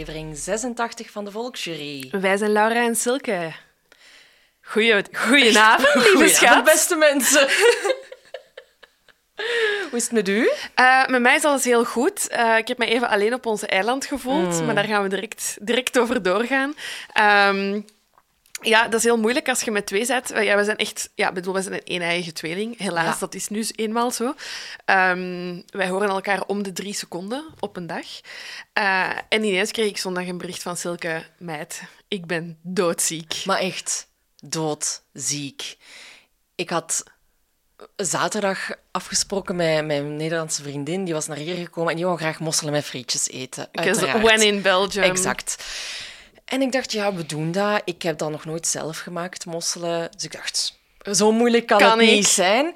Aflevering 86 van de Volksjury. Wij zijn Laura en Silke. Goeie, goedenavond, lieve Goedenavond, schat. beste mensen. Hoe is het met u? Eh, met mij is alles heel goed. Eh, ik heb me even alleen op onze eiland gevoeld, maar daar gaan we direct, direct over doorgaan. Ehm, ja, dat is heel moeilijk als je met twee bent. Eh, Ja, we zijn echt... Ja, bedoel, we zijn een een-eigen tweeling. Helaas, Ja. dat is nu eenmaal zo. Ehm, wij horen elkaar om de drie seconden op een dag. Eh, en ineens kreeg ik zondag een bericht van Silke. Meid, ik ben doodziek. Maar echt doodziek. Ik had zaterdag afgesproken met mijn Nederlandse vriendin. Die was naar hier gekomen en die wou graag mosselen met frietjes eten. When in Belgium. Exact. En ik dacht, ja, we doen dat. Ik heb dat nog nooit zelf gemaakt, mosselen. Dus ik dacht, zo moeilijk kan, Kan het ik. niet zijn.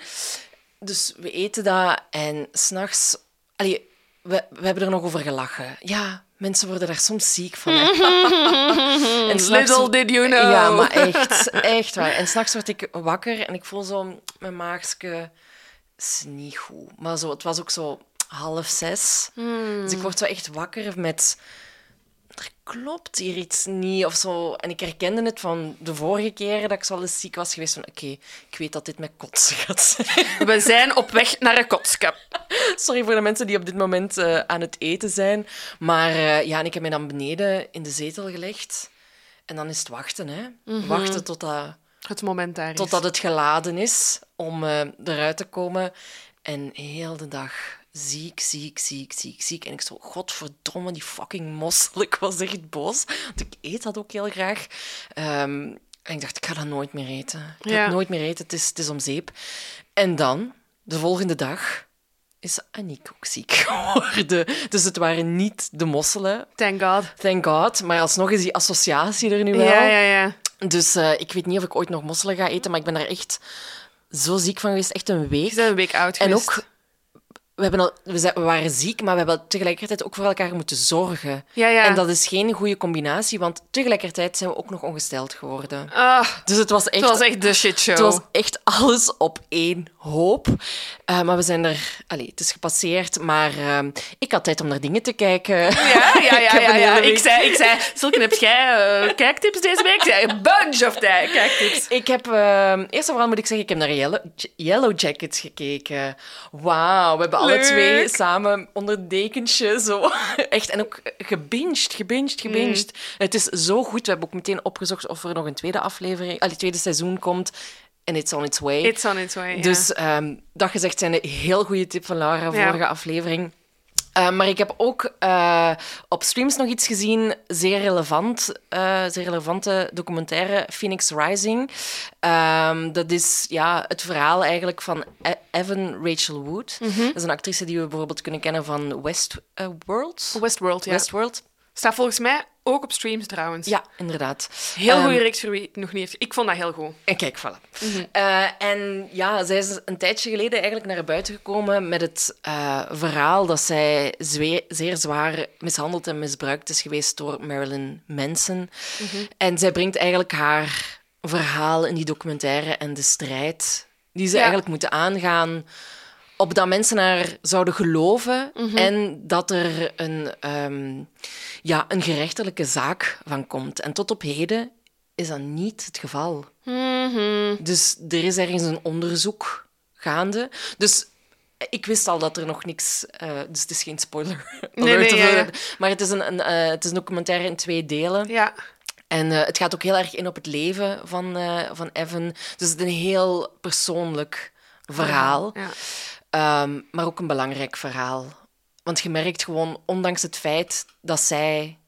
Dus we eten dat en s'nachts... We, we hebben er nog over gelachen. Ja, mensen worden daar soms ziek van. en Little did you know. Ja, maar echt, echt waar. En s'nachts word ik wakker en ik voel zo mijn maagske... goed. Maar zo, het was ook zo half zes. Dus ik word zo echt wakker met... Er klopt hier iets niet of zo. En ik herkende het van de vorige keren dat ik zo al eens ziek was geweest. Van oké, ik weet dat dit met kotsen gaat zijn. We zijn op weg naar een kotskap. Sorry voor de mensen die op dit moment eh, aan het eten zijn. Maar eh, ja, en ik heb mij dan beneden in de zetel gelegd. En dan is het wachten, hè. Wachten totdat, Het moment daar is. totdat het geladen is om eh, eruit te komen. En heel de dag ziek, ziek, ziek, ziek, ziek. En ik zo, godverdomme, die fucking mossel. Ik was echt boos. Want ik eet dat ook heel graag. Ehm, en ik dacht, ik ga dat nooit meer eten. Ik ga Ja. het nooit meer eten. Het is, het is om zeep. En dan, de volgende dag, is Aniek ook ziek geworden. Dus het waren niet de mosselen, Thank God. thank God. Maar alsnog is die associatie er nu wel. Ja, ja, ja. Dus eh, ik weet niet of ik ooit nog mosselen ga eten, maar ik ben daar echt zo ziek van geweest. Echt een week. Een week oud En geweest. ook, we, hebben al, we, zijn, we waren ziek, maar we hebben tegelijkertijd ook voor elkaar moeten zorgen. Ja, ja. En dat is geen goede combinatie, want tegelijkertijd zijn we ook nog ongesteld geworden. Ah, Dus het was echt, het was echt de shitshow. het was echt alles op één hoop. Eh, maar we zijn er... Allee, het is gepasseerd, maar eh, ik had tijd om naar dingen te kijken. Ja, ja, Ik ja. heb ja, Ik, zei, ik zei, Silke, heb jij eh, kijktips deze week? Ik zei, een bunch of tijd kijktips. Ik heb... eh, eerst en vooral moet ik zeggen, ik heb naar Yellow, Yellow Jackets gekeken. Wauw, we hebben alle twee samen onder het dekentje zo... Echt, en ook gebinged, gebinged, gebinged. Mm. Het is zo goed. We hebben ook meteen opgezocht of er nog een tweede aflevering... Allee, tweede seizoen komt. En it's on its way. It's on its way. Dus ehm, dat gezegd zijn een heel goede tip van Laura, vorige aflevering. Eh, maar ik heb ook eh, op streams nog iets gezien, zeer relevant, eh, zeer relevante documentaire, Phoenix Rising. Ehm, dat is ja, het verhaal eigenlijk van E- Evan Rachel Wood. Mhm. Dat is een actrice die we bijvoorbeeld kunnen kennen van Westworld. Westworld, ja. Westworld. Staat volgens mij ook op streams trouwens. Ja, inderdaad. Heel Ehm, goede reeks voor wie het nog niet heeft. Ik vond dat heel goed. En kijk, voilà. Eh, en ja, zij is een tijdje geleden eigenlijk naar buiten gekomen met het eh, verhaal dat zij zeer zwaar mishandeld en misbruikt is geweest door Marilyn Manson. En zij brengt eigenlijk haar verhaal in die documentaire en de strijd die ze Ja. eigenlijk moeten aangaan opdat mensen haar zouden geloven en dat er een, ehm, ja, een gerechtelijke zaak van komt. En tot op heden is dat niet het geval. Dus er is ergens een onderzoek gaande. Dus ik wist al dat er nog niks... eh, dus het is geen spoiler Nee, nee, of- ja, ja. Maar het is een, een, eh, het is een documentaire in twee delen. Ja. En eh, het gaat ook heel erg in op het leven van, eh, van Evan. Dus het is een heel persoonlijk verhaal. Ja. Ehm, maar ook een belangrijk verhaal. Want je merkt gewoon, ondanks het feit dat zij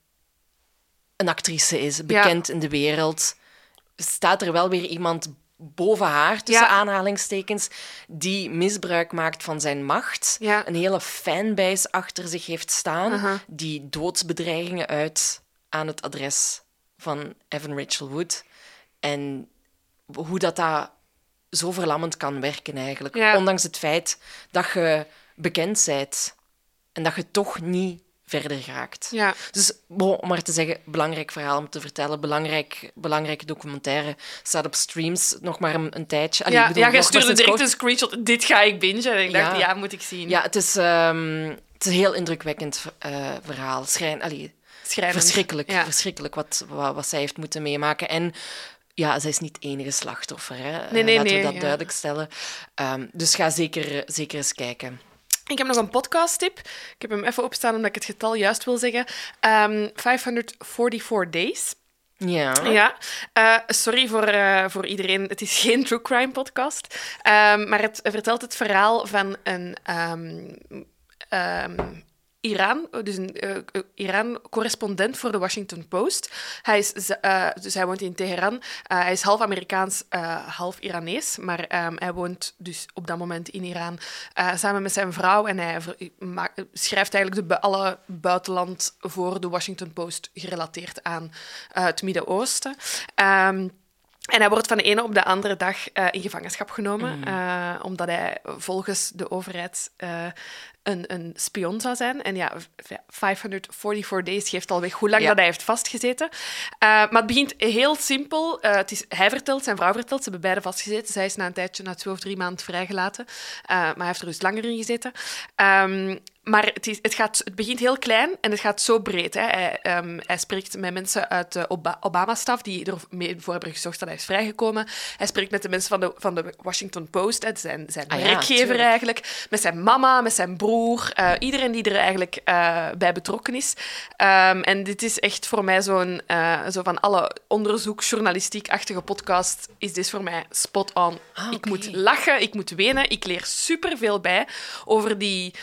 een actrice is, bekend in de wereld, staat er wel weer iemand boven haar, tussen Ja. aanhalingstekens, die misbruik maakt van zijn macht. Ja. Een hele fanbase achter zich heeft staan, die doodsbedreigingen uit aan het adres van Evan Rachel Wood. En hoe dat, dat zo verlammend kan werken eigenlijk. Ja. Ondanks het feit dat je bekend bent en dat je toch niet verder geraakt. Ja. Dus bon, om maar te zeggen, belangrijk verhaal om te vertellen, belangrijk, belangrijke documentaire. Staat op streams nog maar een, een tijdje. Allee, ik Ja, bedoel, ja, maar stuurde direct kort. een screenshot. Dit ga ik bingen. En ik dacht, Ja. moet ik zien. Ja, het is, ehm, Het is een heel indrukwekkend uh, verhaal. Schrijn, allee, verschrikkelijk, Ja. verschrikkelijk wat, wat, wat zij heeft moeten meemaken. En ja, zij is niet het enige slachtoffer. Hè. Nee, nee, Laten nee, we dat ja. duidelijk stellen. Ehm, dus ga zeker, zeker eens kijken. Ik heb nog een podcasttip. Ik heb hem even opstaan omdat ik het getal juist wil zeggen. Ehm 544 Days. Ja. Ja, Eh, sorry voor, eh, voor iedereen. Het is geen true crime podcast. Ehm, maar het vertelt het verhaal van een Iran, dus een eh, eh, Iran-correspondent voor de Washington Post. Hij is, eh, dus hij woont in Teheran. Eh, hij is half Amerikaans, eh, half Iranees. Maar ehm, hij woont dus op dat moment in Iran eh, samen met zijn vrouw. En hij schrijft eigenlijk de, alle buitenland voor de Washington Post gerelateerd aan eh, het Midden-Oosten. Ehm, en hij wordt van de ene op de andere dag eh, in gevangenschap genomen, eh, omdat hij volgens de overheid eh, een, een spion zou zijn. En ja, v- 544 days geeft al weg hoe lang Ja. dat hij heeft vastgezeten. Maar het begint heel simpel. Het is, hij vertelt, zijn vrouw vertelt, ze hebben beide vastgezeten. Zij is na een tijdje, na twee of drie maanden, vrijgelaten. Maar hij heeft er dus langer in gezeten. Ehm, maar het, is, het, gaat, het begint heel klein en het gaat zo breed. Hè. Hij, ehm, hij spreekt met mensen uit de Oba- Obama-staf die ermee voor hebben gezorgd dat hij is vrijgekomen. Hij spreekt met de mensen van de, van de Washington Post, hè, zijn, zijn Ah werkgever eigenlijk. Met zijn mama, met zijn broer. eh, iedereen die er eigenlijk eh, bij betrokken is. Ehm, en dit is echt voor mij zo'n... eh, zo van alle onderzoek, journalistiek-achtige podcast is dit voor mij spot on. Ah, Ik moet lachen, ik moet wenen. Ik leer superveel bij over die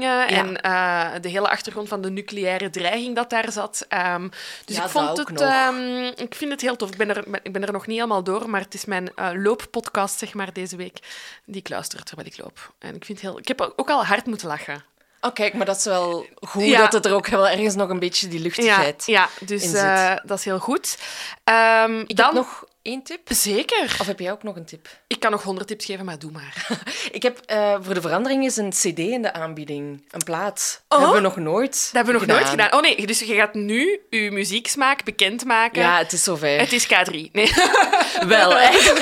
en eh, de hele achtergrond van de nucleaire dreiging dat daar zat. Ehm, dus Ja, ik vond het... ehm, ik vind het heel tof. Ik ben er, ik ben er nog niet helemaal door, maar het is mijn eh, looppodcast, zeg maar, deze week. Die ik luister terwijl ik loop. En ik vind heel... Ik heb ook al hard moeten lachen. Oh, kijk, maar dat is wel goed Ja. dat het er ook wel ergens nog een beetje die Ja, luchtigheid ja dus in zit. eh, dat is heel goed. Ehm, Ik dan... heb nog één tip. Zeker. Of heb jij ook nog een tip? Ik kan nog honderd tips geven, maar doe maar. Ik heb eh, voor de verandering eens een cd in de aanbieding. Een plaat. Oh? hebben we nog nooit Dat hebben we nog nooit gedaan. Oh nee, dus je gaat nu je muzieksmaak bekendmaken. Ja, het is zover. Het is K3. Nee. Wel, echt.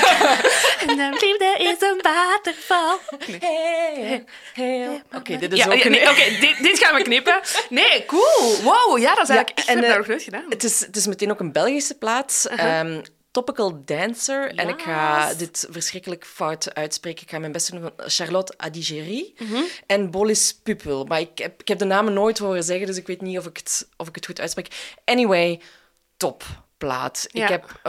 En de liefde is een waterval. Hey, hey. Oké, dit is Ja, ook ja, een... nee, Oké, dit, dit gaan we knippen. Nee, cool. Wow, ja, dat is eigenlijk en, En, eh, dat nog nooit gedaan. Het is, het is meteen ook een Belgische plaat. Ehm, Topical Dancer. En ik ga dit verschrikkelijk fout uitspreken. Ik ga mijn best doen van Charlotte Adigéry Mhm. en Bolis Pupul. Maar ik heb, ik heb de namen nooit horen zeggen, dus ik weet niet of ik het, of ik het goed uitspreek. Anyway, top plaat. Ja. Ik, heb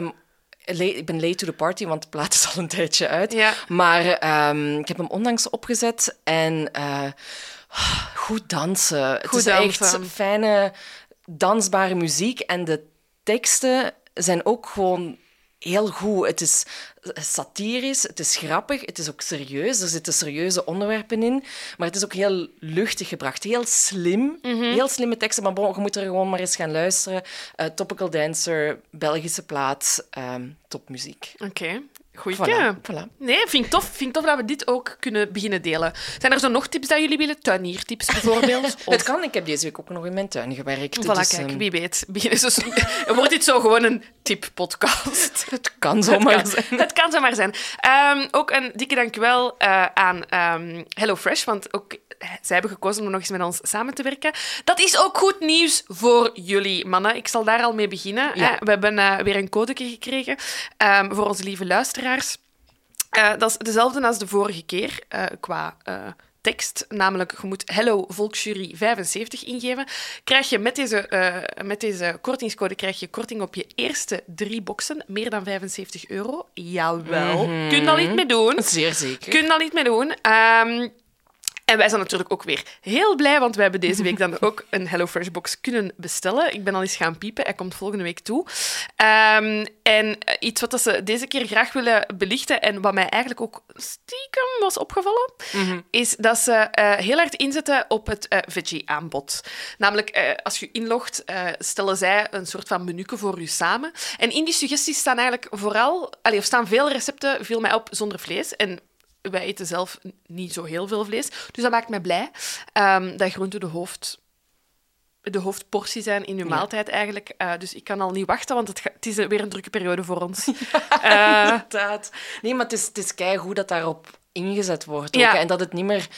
la- ik ben late to the party, want de plaat is al een tijdje uit. Ja. Maar ehm, ik heb hem onlangs opgezet en eh, goed dansen. het is echt fijne, dansbare muziek. En de teksten zijn ook gewoon heel goed. Het is satirisch, het is grappig, het is ook serieus. Er zitten serieuze onderwerpen in. Maar het is ook heel luchtig gebracht. Heel slim. Mhm. Heel slimme teksten. Maar bon, je moet er gewoon maar eens gaan luisteren. Eh, Topical Dancer, Belgische plaat, ehm, topmuziek. Oké, goeie. Voilà. Nee, vind ik, tof. vind ik tof dat we dit ook kunnen beginnen delen. Zijn er zo nog tips dat jullie willen? Tuiniertips bijvoorbeeld? Of- Het kan, ik heb deze week ook nog in mijn tuin gewerkt. Voilà, dus, kijk, ehm, wie weet. Beginnen Wordt dit zo gewoon een tip-podcast? het kan zomaar Het zijn. kan, het kan zomaar zijn. Ehm, ook een dikke dankjewel eh aan ehm HelloFresh, want ook zij hebben gekozen om nog eens met ons samen te werken. Dat is ook goed nieuws voor jullie, mannen. Ik zal daar al mee beginnen. Ja. hè. We hebben eh, weer een codeke gekregen voor onze lieve luisteraars. Eh, dat is dezelfde als de vorige keer eh, qua eh, tekst. Namelijk, je moet Hello Volksjury 75 ingeven. Krijg je met deze, met deze kortingscode krijg je korting op je eerste drie boxen. Meer dan 75 euro. Jawel. Kun je daar iets mee doen. Zeer zeker. Kun je daar iets mee doen. Ehm, en wij zijn natuurlijk ook weer heel blij, want we hebben deze week dan ook een HelloFresh-box kunnen bestellen. Ik ben al eens gaan piepen, hij komt volgende week toe. Ehm, en eh, iets wat ze deze keer graag willen belichten, en wat mij eigenlijk ook stiekem was opgevallen, is dat ze eh, heel hard inzetten op het eh, veggie-aanbod. Namelijk, als je inlogt, stellen zij een soort van menuke voor je samen. En in die suggesties staan eigenlijk vooral, allee, of staan veel recepten, viel mij op, zonder vlees. En wij eten zelf niet zo heel veel vlees. Dus dat maakt mij blij ehm, dat groenten de, hoofd, de hoofdportie zijn in uw maaltijd eigenlijk. Eh, dus ik kan al niet wachten, want het, ga- het is weer een drukke periode voor ons. Eh, Inderdaad. Nee, maar het is, het is keigoed dat daarop ingezet wordt. Ja. Ook, en dat het niet meer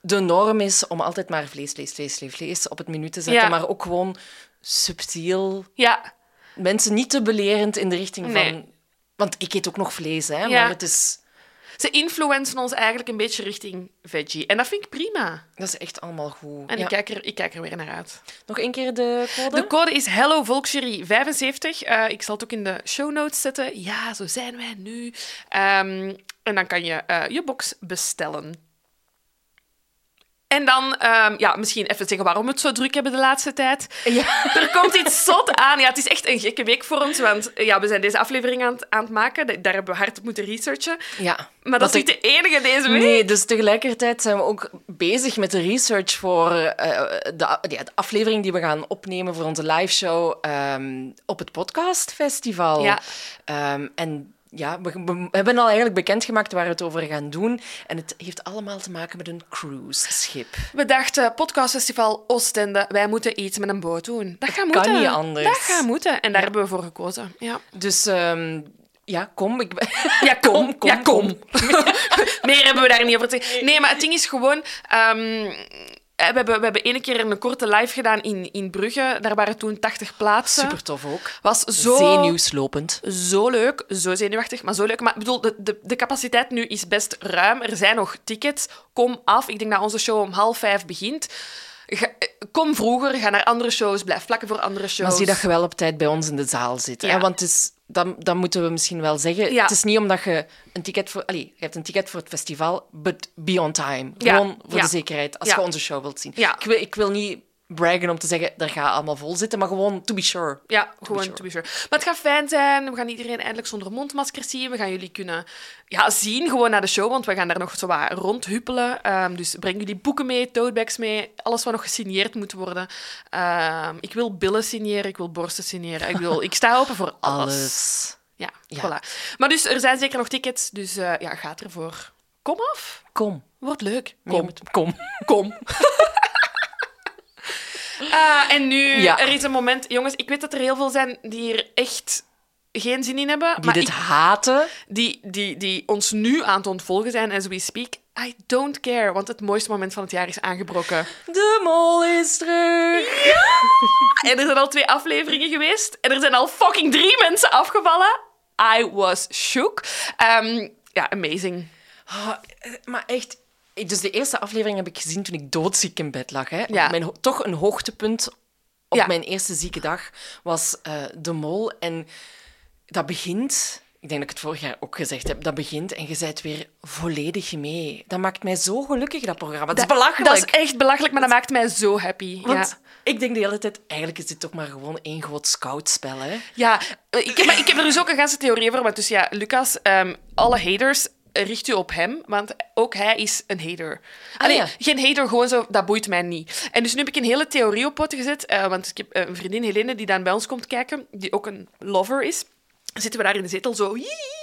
de norm is om altijd maar vlees, vlees, vlees, vlees, vlees op het menu te zetten, maar ook gewoon subtiel. Ja, Mensen niet te belerend in de richting Nee. van... Want ik eet ook nog vlees, hè. Ja. Maar het is... ze influencen ons eigenlijk een beetje richting veggie. En dat vind ik prima. Dat is echt allemaal goed. En Ja. ik, kijk er, ik kijk er weer naar uit. Nog één keer de code? De code is Hello Volksjury 75. Eh, ik zal het ook in de show notes zetten. Ja, zo zijn wij nu. Ehm, en dan kan je eh, je box bestellen. En dan, ehm, ja, misschien even zeggen waarom we het zo druk hebben de laatste tijd. Ja. Er komt iets zot aan. Ja, het is echt een gekke week voor ons, want ja, we zijn deze aflevering aan, het- aan het maken. Da- Daar hebben we hard op moeten researchen. Ja. Maar dat is ik- niet de enige deze week. Nee, dus tegelijkertijd zijn we ook bezig met de research voor eh, de, ja, de aflevering die we gaan opnemen voor onze liveshow ehm op het podcastfestival. Ja. Ehm, en ja, we, we hebben al eigenlijk bekendgemaakt waar we het over gaan doen. En het heeft allemaal te maken met een cruiseschip. We dachten, podcastfestival Oostende, wij moeten iets met een boot doen. Dat gaat kan moeten. niet anders. Dat gaat moeten. En daar hebben we voor gekozen. Ja. Dus ehm, ja, kom. Ik, ben- Ja, kom. Kom, ja, kom, kom. Meer hebben we daar niet over te zeggen. Nee, maar het ding is gewoon... ehm, we hebben, we hebben ene keer een korte live gedaan in, in Brugge. Daar waren toen 80 plaatsen. Super tof ook. Was zo... Zenuwslopend. Zo leuk, zo zenuwachtig, maar zo leuk. Maar ik bedoel, de, de, de capaciteit nu is best ruim. Er zijn nog tickets. Kom af. Ik denk dat onze show om half vijf begint. Ga- kom vroeger, ga naar andere shows, blijf plakken voor andere shows. Maar zie dat je wel op tijd bij ons in de zaal zit. Hè? Ja. Want het is, dan, dan moeten we misschien wel zeggen... Ja. Het is niet omdat je een ticket voor... Allee, je hebt een ticket voor het festival, but be on time. Ja. Gewoon voor de zekerheid, als je onze show wilt zien. Ja. Ik, wil, ik wil niet braggen om te zeggen, daar gaat allemaal vol zitten, maar gewoon to be sure. Ja, gewoon sure. to be sure. Maar het gaat fijn zijn. We gaan iedereen eindelijk zonder mondmaskers zien. We gaan jullie kunnen ja, zien gewoon naar de show, want we gaan daar nog zo wat rondhuppelen. Ehm, dus breng jullie boeken mee, totebags mee, alles wat nog gesigneerd moet worden. Ehm, ik wil billen signeren, ik wil borsten signeren. Ik, wil, ik sta open voor alles. Alles. Ja, Ja. voilà. Maar dus, er zijn zeker nog tickets, dus eh, ja, gaat ervoor. Kom af. Kom. Wordt leuk. Kom. kom. Kom. Ah, en nu, Ja. er is een moment... Jongens, ik weet dat er heel veel zijn die hier echt geen zin in hebben. Die maar dit ik- haten. die, die, die ons nu aan het ontvolgen zijn, as we speak. I don't care, want het mooiste moment van het jaar is aangebroken. De mol is terug. En er zijn al twee afleveringen geweest. En er zijn al fucking drie mensen afgevallen. I was shook. Ehm, ja, amazing. Ah, eh, maar echt... Dus de eerste aflevering heb ik gezien toen ik doodziek in bed lag. Hè. Ja. Mijn, toch een hoogtepunt op Ja. mijn eerste zieke dag was eh, De Mol. En dat begint... Ik denk dat ik het vorig jaar ook gezegd heb. Dat begint en je bent weer volledig mee. Dat maakt mij zo gelukkig, dat programma. Dat, is belachelijk. Dat is echt belachelijk, maar dat maakt mij zo happy. Want ja. ik denk de hele tijd... Eigenlijk is dit toch maar gewoon één groot scoutspel, hè? Ja, eh, ik heb, maar ik heb er dus ook een ganse theorie over. Want dus ja, Lucas, ehm, alle haters richt u op hem, want ook hij is een hater. Allee, Ah, ja. geen hater, gewoon zo, dat boeit mij niet. En dus nu heb ik een hele theorie op poten gezet, eh, want ik heb eh, een vriendin, Helene, die dan bij ons komt kijken, die ook een lover is. Zitten we daar in de zetel zo... Jee,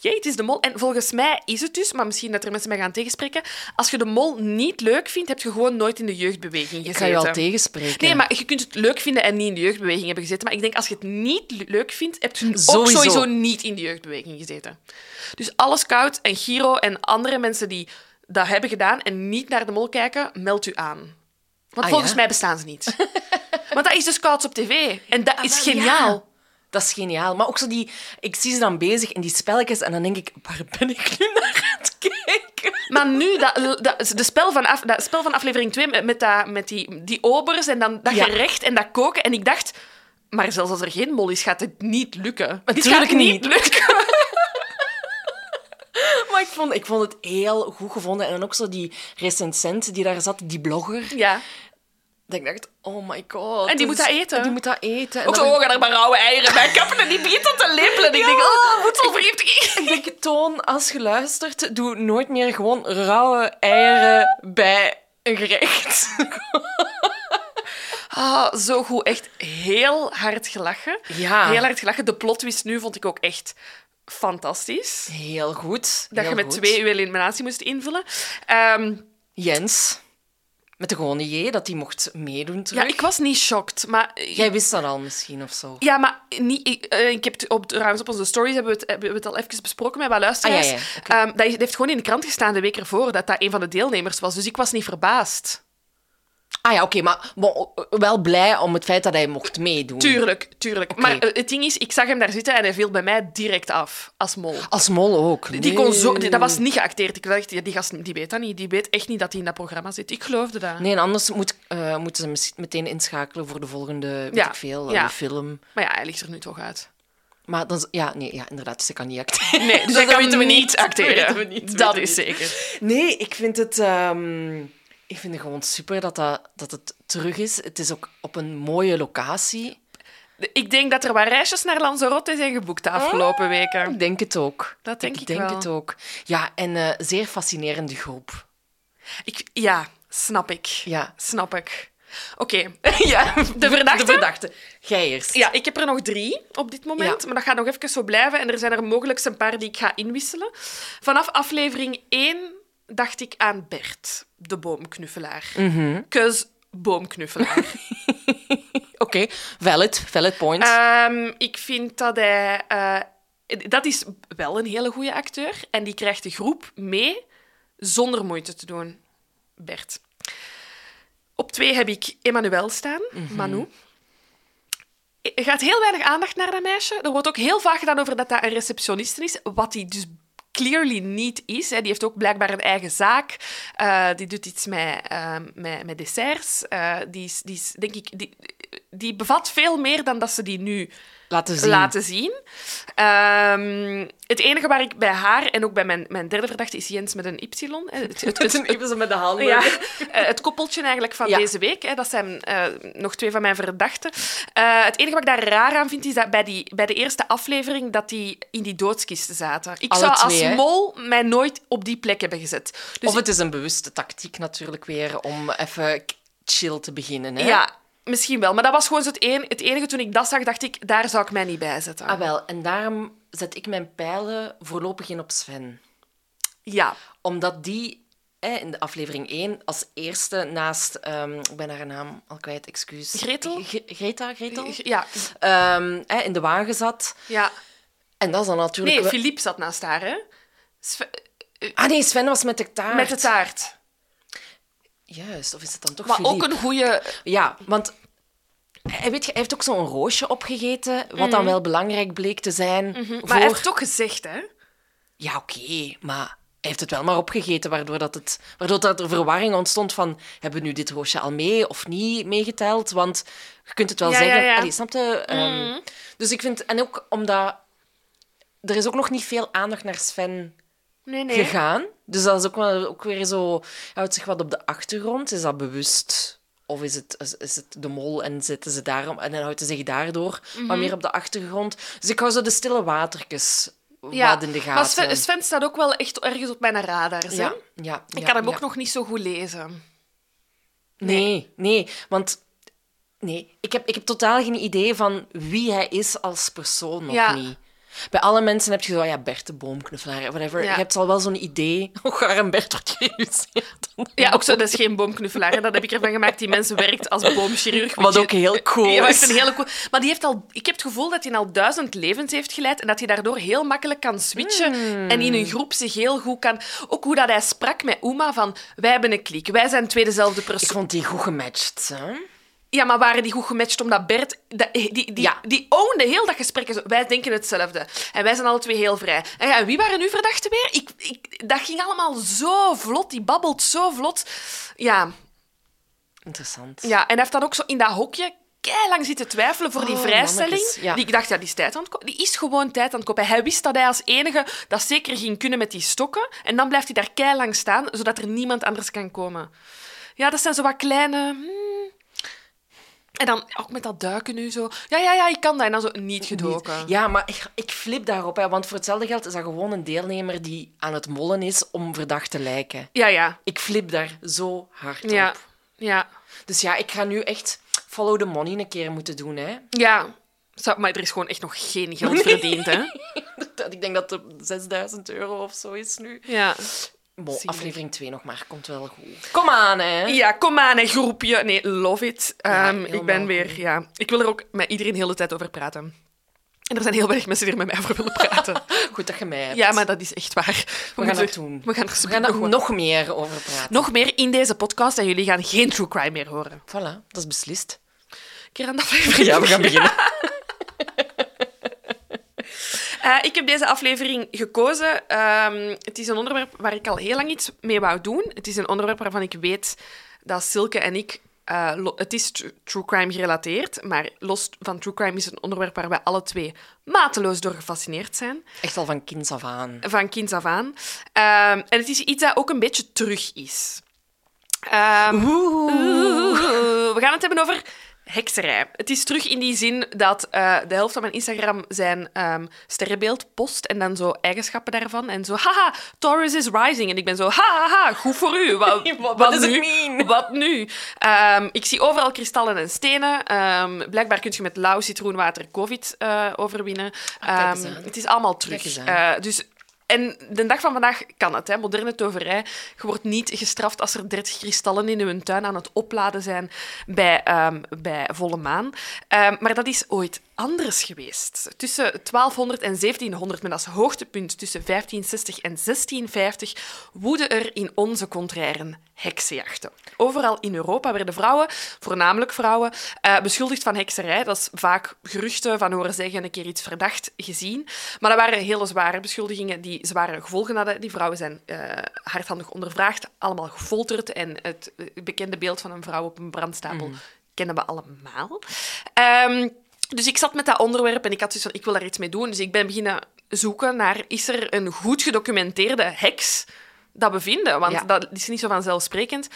het is de mol. En volgens mij is het dus, maar misschien dat er mensen mij gaan tegenspreken, als je de mol niet leuk vindt, heb je gewoon nooit in de jeugdbeweging gezeten. Ik ga je al tegenspreken. Nee, maar je kunt het leuk vinden en niet in de jeugdbeweging hebben gezeten. Maar ik denk, als je het niet le- leuk vindt, heb je ook Sowieso. sowieso niet in de jeugdbeweging gezeten. Dus alle scouts en Giro en andere mensen die dat hebben gedaan en niet naar de mol kijken, meld u aan. Want Ah, volgens ja? mij bestaan ze niet. Want dat is de scouts op tv. En dat is Ah, wel, geniaal. Dat is geniaal. Maar ook zo die... Ik zie ze dan bezig in die spelletjes en dan denk ik, waar ben ik nu naar aan het kijken? Maar nu, dat, dat, de spel van af, dat spel van aflevering 2 met, met, dat, met die, die obers en dan dat Ja. gerecht en dat koken. En ik dacht, maar zelfs als er geen mol is, gaat het niet lukken. Natuurlijk gaat niet niet. lukken. Maar ik vond, ik vond het heel goed gevonden. En dan ook zo die recensent die daar zat, die blogger. Ja. Dat ik dacht, oh my god. En die dat moet dat eten? Die moet dat eten. En Ook dan- zo, oh, gaan er maar rauwe eieren bij kappen en die dan te lepelen. En ik denk, oh, voedselvergiftiging. Ik denk, Toon, als je luistert, doe nooit meer gewoon rauwe eieren bij een gerecht. Ah, zo goed. Echt heel hard gelachen. Ja. Heel hard gelachen. De plot twist nu vond ik ook echt fantastisch. Heel goed. Dat heel je met goed. twee uw eliminatie moest invullen. Ehm, Jens. Met de gewone J, dat die mocht meedoen terug. Ja, ik was niet shocked, maar... Jij wist dat al misschien, of zo. Ja, maar niet, ik, eh, ik heb op, trouwens op onze stories hebben we het, hebben we het al even besproken met wat luisteraars. Ah, ja, ja, Ehm, dat heeft gewoon in de krant gestaan de week ervoor dat dat een van de deelnemers was. Dus ik was niet verbaasd. Ah ja, oké, maar bon, wel blij om het feit dat hij mocht meedoen. Tuurlijk, tuurlijk. Maar het ding is, ik zag hem daar zitten en hij viel bij mij direct af als mol. Als mol ook. Die kon zo, die- dat was niet geacteerd. Ik dacht, ja, die gast die weet dat niet. Die weet echt niet dat hij in dat programma zit. Ik geloofde dat. Nee, en anders moet, eh, moeten ze meteen inschakelen voor de volgende, weet Ja, ik veel, ja. eh, film. Maar ja, hij ligt er nu toch uit. Maar dan, ja, nee, ja, inderdaad, ze kan niet acteren. Nee, dus Dat weten we niet acteren. Dat we niet, is zeker. Nee, ik vind het, ehm, ik vind het gewoon super dat, dat, dat het terug is. Het is ook op een mooie locatie. Ik denk dat er wat reisjes naar Lanzarote zijn geboekt de afgelopen weken. Ik denk het ook. Dat denk ik denk wel. het ook. Ja, en eh zeer fascinerende groep. Ik, ja, snap ik. Ja. Snap ik. Oké, ja, de verdachte? De verdachte. Jij eerst. Ja, ik heb er nog drie op dit moment, Ja. maar dat gaat nog even zo blijven. En er zijn er mogelijk een paar die ik ga inwisselen. Vanaf aflevering 1 dacht ik aan Bert, de boomknuffelaar. Mhm. Cause boomknuffelaar. Oké, valid, valid point. Ehm, ik vind dat hij... eh, dat is wel een hele goede acteur. En die krijgt de groep mee zonder moeite te doen. Bert. Op twee heb ik Emmanuel staan, Manu. Er gaat heel weinig aandacht naar dat meisje. Er wordt ook heel vaak gedaan over dat dat een receptioniste is, wat hij dus clearly niet is. hè. Die heeft ook blijkbaar een eigen zaak. Eh, die doet iets met, eh, met, met desserts. Eh, die, is, die is, denk ik... Die, die bevat veel meer dan dat ze die nu Laten zien. laten zien. Ehm, het enige waar ik bij haar en ook bij mijn, mijn derde verdachte is Jens met een Y. Het, het, Met een de handen. ja, eh, het koppeltje eigenlijk van Ja. deze week. Hè, dat zijn eh, nog twee van mijn verdachten. Eh, het enige wat ik daar raar aan vind, is dat bij, die, bij de eerste aflevering dat die in die doodskisten zaten. Ik Alle zou als hè? mol mij nooit op die plek hebben gezet. Dus of het is een bewuste tactiek natuurlijk weer om even chill te beginnen. Hè? Ja, misschien wel. Maar dat was gewoon zo het, een, het enige toen ik dat zag, dacht ik, daar zou ik mij niet bij zetten. Ah, wel. En daarom zet ik mijn pijlen voorlopig in op Sven. Ja. Omdat die hè, in de aflevering 1 als eerste naast... ehm, ik ben haar naam al kwijt, excuus. Gretel? Gre- Greta, Gretel? Ja. Ehm, hè, in de wagen zat. ja. En dat is dan natuurlijk... Nee, Philippe zat naast haar, hè? Sven- Ah nee, Sven was met de taart. Met de taart. Juist, of is het dan toch Maar Philippe? ook een goede... Ja, want hij, weet hij heeft ook zo'n roosje opgegeten, wat dan wel belangrijk bleek te zijn voor... Mhm. Maar hij heeft toch gezegd, hè? Ja, oké, maar hij heeft het wel maar opgegeten, waardoor, dat het, waardoor dat er verwarring ontstond van hebben we nu dit roosje al mee of niet meegeteld? Want je kunt het wel Ja, ja, zeggen... ja. Allee, snap je? Ehm, Dus ik vind... En ook omdat... Er is ook nog niet veel aandacht naar Sven Nee, nee. gegaan. Dus dat is ook, wel, ook weer zo... Houdt zich wat op de achtergrond. Is dat bewust? Of is het, is, is het de mol en zitten ze daarom... En dan houdt hij zich daardoor Mhm. wat meer op de achtergrond. Dus ik hou zo de stille watertjes Ja, wat in de gaten. maar Sven, Sven staat ook wel echt ergens op mijn radar. Ja, ja, Ik kan hem ook nog niet zo goed lezen. Nee, nee, want... Nee, ik heb, ik heb totaal geen idee van wie hij is als persoon nog Ja. niet. Bij alle mensen heb je zo, ja, Bert de boomknuffelaar, whatever. Ja. Je hebt al wel zo'n idee hoe gaar Bert wordt geïllustreerd. Ja, ook zo, dat is geen boomknuffelaar. hè. Dat heb ik ervan gemaakt. Die mensen werkt als boomchirurg. Wat je- ook heel cool Ja, is. een hele cool. Maar die heeft al, ik heb het gevoel dat hij al duizend levens heeft geleid en dat hij daardoor heel makkelijk kan switchen Hmm. en in een groep zich heel goed kan... Ook hoe dat hij sprak met Uma van, wij hebben een klik, wij zijn twee dezelfde Ik persoon. vond die goed gematcht. Hè? Ja, maar waren die goed gematcht omdat Bert... dat- Die, die, Ja. die ownde heel dat gesprek. Wij denken hetzelfde. En wij zijn alle twee heel vrij. En ja, wie waren uw verdachten weer? Ik, ik, dat ging allemaal zo vlot. Die babbelt zo vlot. Ja, Interessant. ja, en hij heeft dan ook zo in dat hokje lang zitten twijfelen voor die Oh, vrijstelling. ja. Die ik dacht, ja, die is tijd aan het kopen. Die is gewoon tijd aan het kopen. Hij wist dat hij als enige dat zeker ging kunnen met die stokken. En dan blijft hij daar lang staan, zodat er niemand anders kan komen. Ja, dat zijn zo wat kleine... hmm. En dan ook met dat duiken nu zo. Ja, ja, ja, ik kan dat. En dan zo niet gedoken. Ja, maar ik, ik flip daarop. Hè, want voor hetzelfde geld is dat gewoon een deelnemer die aan het mollen is om verdacht te lijken. Ja, ja. Ik flip daar zo hard Ja, op. ja. Dus ja, ik ga nu echt follow the money een keer moeten doen. Hè. ja. Maar er is gewoon echt nog geen geld verdiend, hè? Ik denk dat het 6000 euro of zo is nu. Ja. Aflevering 2 nog maar, komt wel goed. Kom aan, hè. Ja, kom aan, hè, groepje. Nee, love it. Ja, Ehm, ik ben weer, ja... Ik wil er ook met iedereen de hele tijd over praten. En er zijn heel weinig mensen die er met mij over willen praten. Goed dat je mij hebt. ja, maar dat is echt waar. We, gaan moeten- dat doen. We gaan er, We gaan nog, er nog meer over praten. nog meer in deze podcast en jullie gaan geen true crime meer horen. Voilà, dat is beslist. Keer aan de aflevering. Ja, we gaan beginnen. Eh, ik heb deze aflevering gekozen. Ehm, het is een onderwerp waar ik al heel lang iets mee wou doen. Het is een onderwerp waarvan ik weet dat Silke en ik... eh, het is tr- true crime gerelateerd, maar los van true crime is het een onderwerp waar wij alle twee mateloos door gefascineerd zijn. Echt al van kinds af aan. Van kinds af aan. Ehm, en het is iets dat ook een beetje terug is. Ehm, Oeh. We gaan het hebben over hekserij. Het is terug in die zin dat eh, de helft van mijn Instagram zijn ehm, sterrenbeeld post en dan zo eigenschappen daarvan. En zo, haha, Taurus is rising. En ik ben zo, haha, goed voor u. Wat, does it nu? mean? Wat nu? Ehm, ik zie overal kristallen en stenen. Ehm, blijkbaar kun je met lauw citroenwater COVID eh, overwinnen. aan. het is allemaal terug. Eh, dus en de dag van vandaag kan het, hè. moderne toverij. Je wordt niet gestraft als er 30 kristallen in je tuin aan het opladen zijn bij, ehm, bij volle maan. Ehm, maar dat is ooit anders geweest. Tussen 1200 en 1700, met als hoogtepunt tussen 1560 en 1650, woedden er in onze contrairen heksenjachten. Overal in Europa werden vrouwen, voornamelijk vrouwen, eh, beschuldigd van hekserij. Dat is vaak geruchten van horen zeggen, een keer iets verdacht gezien. Maar dat waren hele zware beschuldigingen die zware gevolgen hadden. Die vrouwen zijn eh, hardhandig ondervraagd, allemaal gefolterd. En het eh, bekende beeld van een vrouw op een brandstapel kennen we allemaal. Ehm, dus ik zat met dat onderwerp en ik had zoiets van, ik wil daar iets mee doen. Dus ik ben beginnen zoeken naar, is er een goed gedocumenteerde heks dat we vinden? Want Ja. dat is niet zo vanzelfsprekend.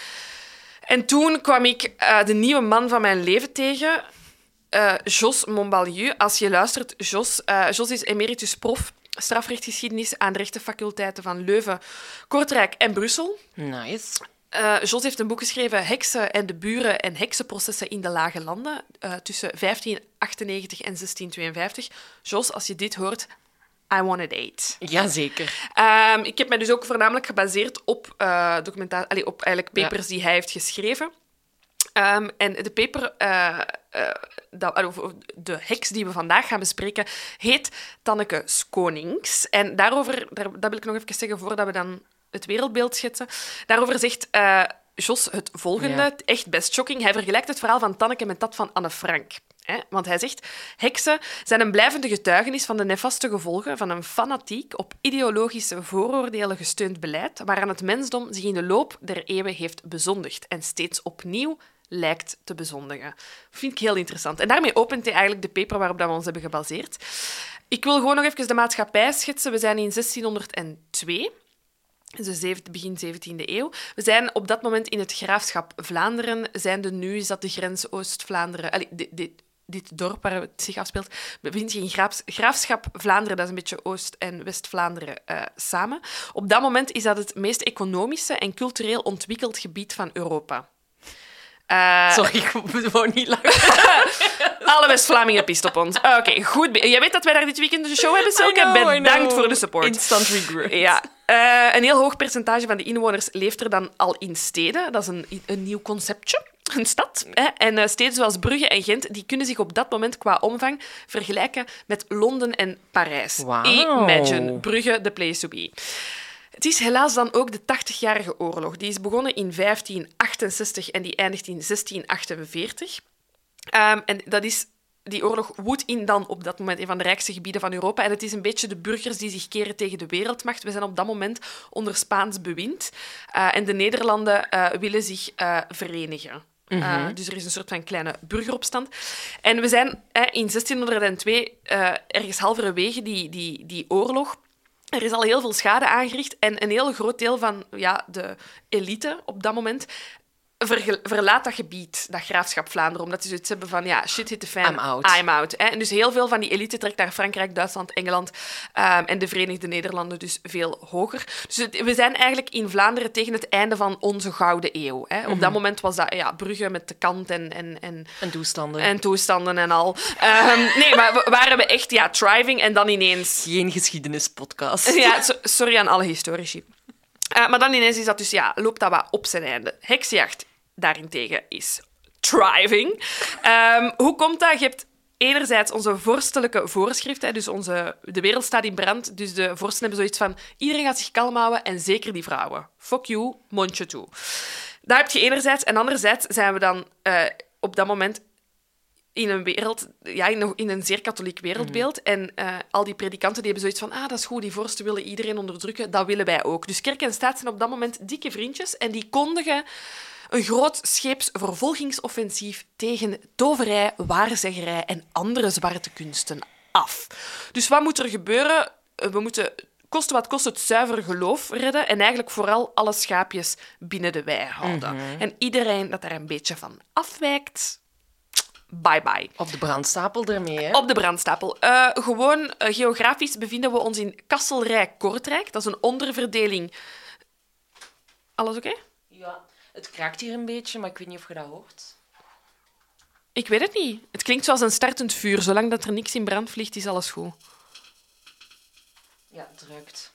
En toen kwam ik eh, de nieuwe man van mijn leven tegen, eh, Jos Montbalieu. Als je luistert, Jos. eh, Jos is emeritus prof strafrechtgeschiedenis aan de rechtenfaculteiten van Leuven, Kortrijk en Brussel. Nice. Eh, Jos heeft een boek geschreven, Heksen en de buren en heksenprocessen in de Lage Landen, eh, tussen 1598 en 1652. Jos, als je dit hoort, I want a date. Jazeker. Ehm, ik heb mij dus ook voornamelijk gebaseerd op, eh documenta- allee, op eigenlijk papers die hij heeft geschreven. Ehm, en de paper, dat, of- of de heks die we vandaag gaan bespreken, heet Tanneke Skonings. En daarover, daar, dat wil ik nog even zeggen voordat we dan het wereldbeeld schetsen. Daarover zegt eh, Jos het volgende, Ja. echt best shocking. Hij vergelijkt het verhaal van Tanneke met dat van Anne Frank. Hè? Want hij zegt, heksen zijn een blijvende getuigenis van de nefaste gevolgen van een fanatiek, op ideologische vooroordelen gesteund beleid, waaraan het mensdom zich in de loop der eeuwen heeft bezondigd en steeds opnieuw lijkt te bezondigen. Vind ik heel interessant. En daarmee opent hij eigenlijk de paper waarop dat we ons hebben gebaseerd. Ik wil gewoon nog even de maatschappij schetsen. We zijn in 1602. Dus begin 17e eeuw. We zijn op dat moment in het graafschap Vlaanderen. Zijnde nu is dat de grens Oost-Vlaanderen. Dit, dit, dit dorp waar het zich afspeelt, bevindt zich in graafs- graafschap Vlaanderen. Dat is een beetje Oost- en West-Vlaanderen eh, samen. Op dat moment is dat het meest economische en cultureel ontwikkeld gebied van Europa. Eh, Sorry, ik wou niet lachen. alle West-Vlamingen pist op ons. Oké, goed. Jij weet dat wij daar dit weekend een show hebben, Silke? Bedankt voor de support. Instant regret. Ja, eh, een heel hoog percentage van de inwoners leeft er dan al in steden. Dat is een, een nieuw conceptje, een stad. Hè? En eh, steden zoals Brugge en Gent die kunnen zich op dat moment qua omvang vergelijken met Londen en Parijs. Wauw. Imagine, Brugge, the place to be. Het is helaas dan ook de 80-jarige oorlog. Die is begonnen in 1568 en die eindigt in 1648. Ehm, en dat is, die oorlog woedt in dan op dat moment een van de rijkste gebieden van Europa. En het is een beetje de burgers die zich keren tegen de wereldmacht. We zijn op dat moment onder Spaans bewind. Eh, en de Nederlanden eh, willen zich eh, verenigen. Eh, dus er is een soort van kleine burgeropstand. En we zijn eh, in 1602, eh, ergens halverwege die, die, die oorlog, er is al heel veel schade aangericht en een heel groot deel van ja, de elite op dat moment verlaat dat gebied, dat graafschap Vlaanderen, omdat ze zoiets hebben van, ja, shit hit the fan, I'm out. I'm out. Hè. En dus heel veel van die elite trekt naar Frankrijk, Duitsland, Engeland ehm, en de Verenigde Nederlanden dus veel hoger. Dus het- we zijn eigenlijk in Vlaanderen tegen het einde van onze gouden eeuw. Hè. Op dat moment was dat ja, Brugge met de kant en... en, en En toestanden. en toestanden en al. Ehm, nee, maar we- waren we echt ja, thriving en dan ineens Geen geschiedenispodcast. ja, so- sorry aan alle historici. Uh, maar dan ineens is dat dus, ja, loopt dat wat op zijn einde. Heksjacht daarentegen is thriving. Um, hoe komt dat? Je hebt enerzijds onze vorstelijke voorschrift, hè, dus onze, de wereld staat in brand, dus de vorsten hebben zoiets van iedereen gaat zich kalm houden en zeker die vrouwen. Fuck you, mondje toe. Dat heb je enerzijds. En anderzijds zijn we dan uh, op dat moment in een wereld, ja, in, in een zeer katholiek wereldbeeld. Mhm. En uh, al die predikanten die hebben zoiets van, ah, dat is goed, die vorsten willen iedereen onderdrukken, dat willen wij ook. Dus kerk en staat zijn op dat moment dikke vriendjes en die kondigen een groot scheepsvervolgingsoffensief tegen toverij, waarzeggerij en andere zwarte kunsten af. Dus wat moet er gebeuren? We moeten koste wat kost het zuiver geloof redden en eigenlijk vooral alle schaapjes binnen de wei houden. Mhm. En iedereen dat daar een beetje van afwijkt, bye bye. Op de brandstapel ermee, hè? Op de brandstapel. Uh, gewoon uh, geografisch bevinden we ons in Kasselrijk-Kortrijk. Dat is een onderverdeling. Alles oké? Het kraakt hier een beetje, maar ik weet niet of je dat hoort. Ik weet het niet. Het klinkt zoals een startend vuur. Zolang dat er niks in brand vliegt, is alles goed. Ja, drukt.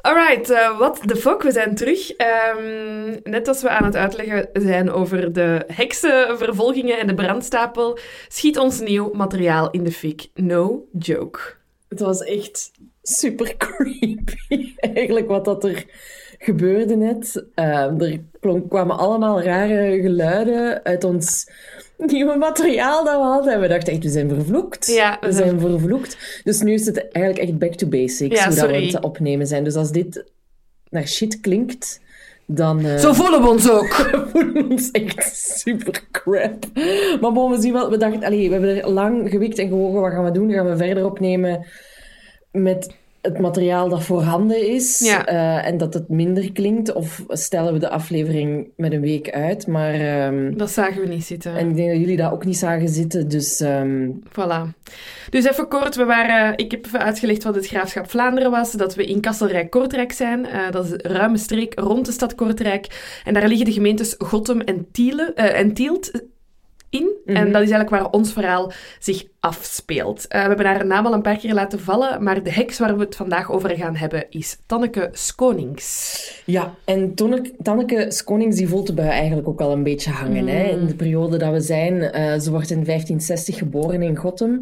Alright, uh, what the fuck, we zijn terug. Um, net als we aan het uitleggen zijn over de heksenvervolgingen en de brandstapel, schiet ons nieuw materiaal in de fik. No joke. Het was echt super creepy, eigenlijk, wat dat er gebeurde net. Uh, er kwamen allemaal rare geluiden uit ons nieuwe materiaal dat we hadden. En we dachten echt, we zijn vervloekt. Ja, we, zijn vervloekt. Dus nu is het eigenlijk echt back to basics, hoe dat we het opnemen zijn. Dus als dit naar shit klinkt, dan... Uh... Zo voelen we ons ook. we voelen ons echt super crap. Maar bon, we zien wel... We dachten, allee, we hebben er lang gewikt en gewogen. Wat gaan we doen? Gaan we verder opnemen met het materiaal dat voorhanden is uh, en dat het minder klinkt? Of stellen we de aflevering met een week uit? Maar, um, dat zagen we niet zitten. En ik denk dat jullie dat ook niet zagen zitten, dus... Um... Voilà. Dus even kort, we waren, ik heb even uitgelegd wat het graafschap Vlaanderen was, dat we in Kasselrijk-Kortrijk zijn. Uh, dat is een ruime streek rond de stad Kortrijk. En daar liggen de gemeentes Gottem en, Tiele, uh, en Tielt in. En mhm. dat is eigenlijk waar ons verhaal zich afspeelt. Uh, we hebben haar naam al een paar keer laten vallen, maar de heks waar we het vandaag over gaan hebben is Tanneke Skonings. Ja, en Tanneke Skonings die voelt de bui eigenlijk ook al een beetje hangen. Hè? In de mm. periode dat we zijn. Uh, ze wordt in 1560 geboren in Gottem.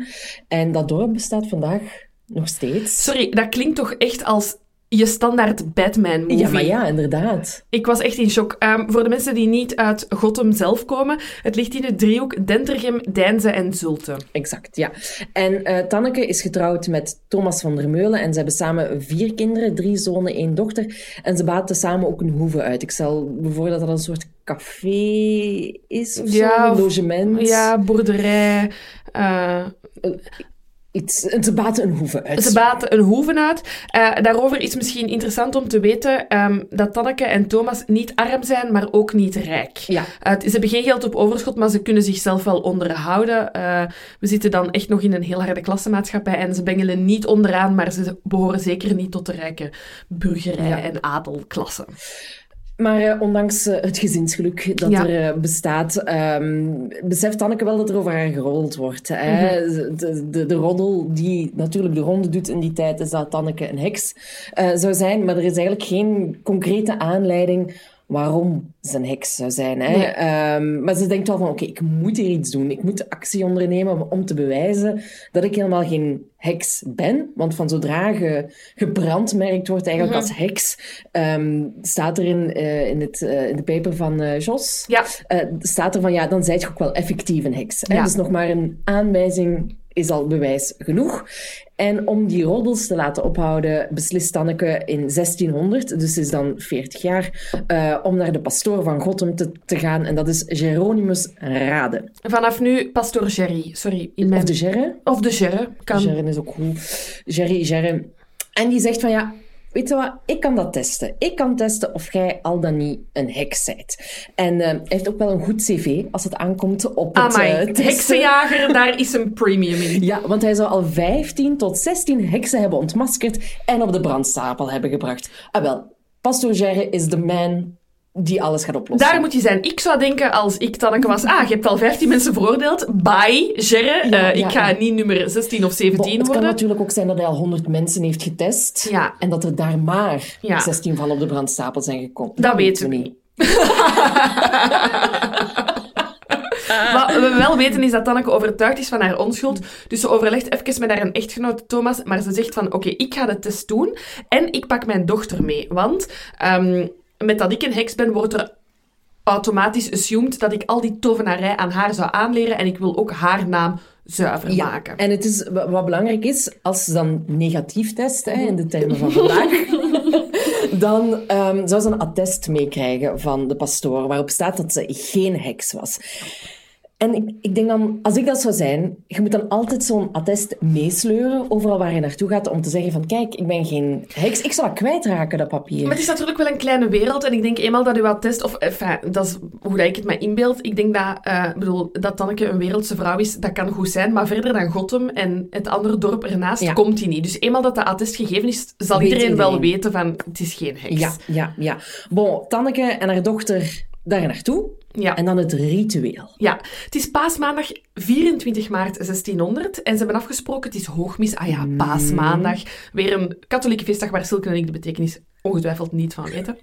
En dat dorp bestaat vandaag nog steeds. Sorry, dat klinkt toch echt als je standaard Batman-movie. Ja, maar ja, inderdaad. Ik was echt in shock. Um, voor de mensen die niet uit Gotham zelf komen, het ligt in het driehoek Dentergem, Deinze en Zulte. Exact, ja. En uh, Tanneke is getrouwd met Thomas van der Meulen en ze hebben samen vier kinderen, drie zonen, één dochter. En ze baten samen ook een hoeve uit. Ik stel voor dat dat een soort café is of ja, zo, een logement. Ja, boerderij. Uh, iets, ze baten een hoeve uit. Ze baten een hoeve uit. Uh, daarover is misschien interessant om te weten um, dat Tanneke en Thomas niet arm zijn, maar ook niet rijk. Ja. Uh, ze hebben geen geld op overschot, maar ze kunnen zichzelf wel onderhouden. Uh, we zitten dan echt nog in een heel harde klassenmaatschappij en ze bengelen niet onderaan, maar ze behoren zeker niet tot de rijke burgerij- en adelklasse. Maar uh, ondanks uh, het gezinsgeluk dat er uh, bestaat, um, beseft Tanneke wel dat er over haar geroddeld wordt. Hè? Mm -hmm. de, de, de, roddel die natuurlijk de ronde doet in die tijd is dat Tanneke een heks zou zijn. Maar er is eigenlijk geen concrete aanleiding waarom ze een heks zou zijn. Hè? Ehm, maar ze denkt wel van, oké, ik moet hier iets doen. Ik moet actie ondernemen om te bewijzen dat ik helemaal geen heks ben. Want van zodra je gebrandmerkt wordt eigenlijk mhm. als heks, um, staat er in, uh, in, het, uh, in de paper van uh, Jos, ja. staat er van, ja, dan zijt je ook wel effectief een heks. Hè? Ja. Dus nog maar een aanwijzing is al bewijs genoeg. En om die roddels te laten ophouden, beslist Tanneke in 1600, dus is dan 40 jaar, uh, om naar de pastoor van Gottem te, te, gaan. En dat is Geronimus Rade. Vanaf nu pastoor Jerry, sorry. In mijn... Of de Gerre. Of de Gerre, kan. Gerre is ook goed. Jerry, Gerre. En die zegt van ja, weet je wat, ik kan dat testen. Ik kan testen of jij al dan niet een heks bent. En uh, hij heeft ook wel een goed cv als het aankomt op het uh, heksenjager, daar is een premium in. Ja, want hij zou al 15 tot 16 heksen hebben ontmaskerd en op de brandstapel hebben gebracht. Ah wel, Pastor Gerre is de man die alles gaat oplossen. Daar moet je zijn. Ik zou denken, als ik Tanneke was, ah, je hebt al 15 mensen veroordeeld. Bye, Gerre. Ja, Eh, ja, ik ga ja. niet nummer 16 of 17 Bon, het kan worden. natuurlijk ook zijn dat hij al 100 mensen heeft getest. Ja. En dat er daar maar Ja. 16 van op de brandstapel zijn gekomen. Dat weten we niet. Wat we wel weten is dat Tanneke overtuigd is van haar onschuld. Dus ze overlegt even met haar echtgenoot Thomas. Maar ze zegt van, oké, ik ga de test doen. En ik pak mijn dochter mee. Want ehm, met dat ik een heks ben, wordt er automatisch assumed dat ik al die tovenarij aan haar zou aanleren. En ik wil ook haar naam zuiver maken. En het is, wa- wat belangrijk is, als ze dan negatief test, hè, in de termen van vandaag, dan ehm, zou ze een attest meekrijgen van de pastoor, waarop staat dat ze geen heks was. En ik, ik denk dan, als ik dat zou zijn, je moet dan altijd zo'n attest meesleuren, overal waar je naartoe gaat, om te zeggen van, kijk, ik ben geen heks. Ik zou dat kwijtraken, dat papier. Maar het is natuurlijk wel een kleine wereld. En ik denk eenmaal dat u attest... Of, enfin, dat is hoe dat ik het me inbeeld. Ik denk dat, eh, bedoel, dat Tanneke een wereldse vrouw is. Dat kan goed zijn. Maar verder dan Gotham en het andere dorp ernaast Ja. komt hij niet. Dus eenmaal dat de attest gegeven is, zal Weet iedereen, wel iedereen. weten van... Het is geen heks. Ja, ja, ja. Bon, Tanneke en haar dochter daar naartoe. Ja. En dan het ritueel. Ja, het is paasmaandag 24 maart 1600 en ze hebben afgesproken, het is hoogmis. Ah ja, paasmaandag. Weer een katholieke feestdag waar Silke en ik de betekenis ongetwijfeld niet van weten.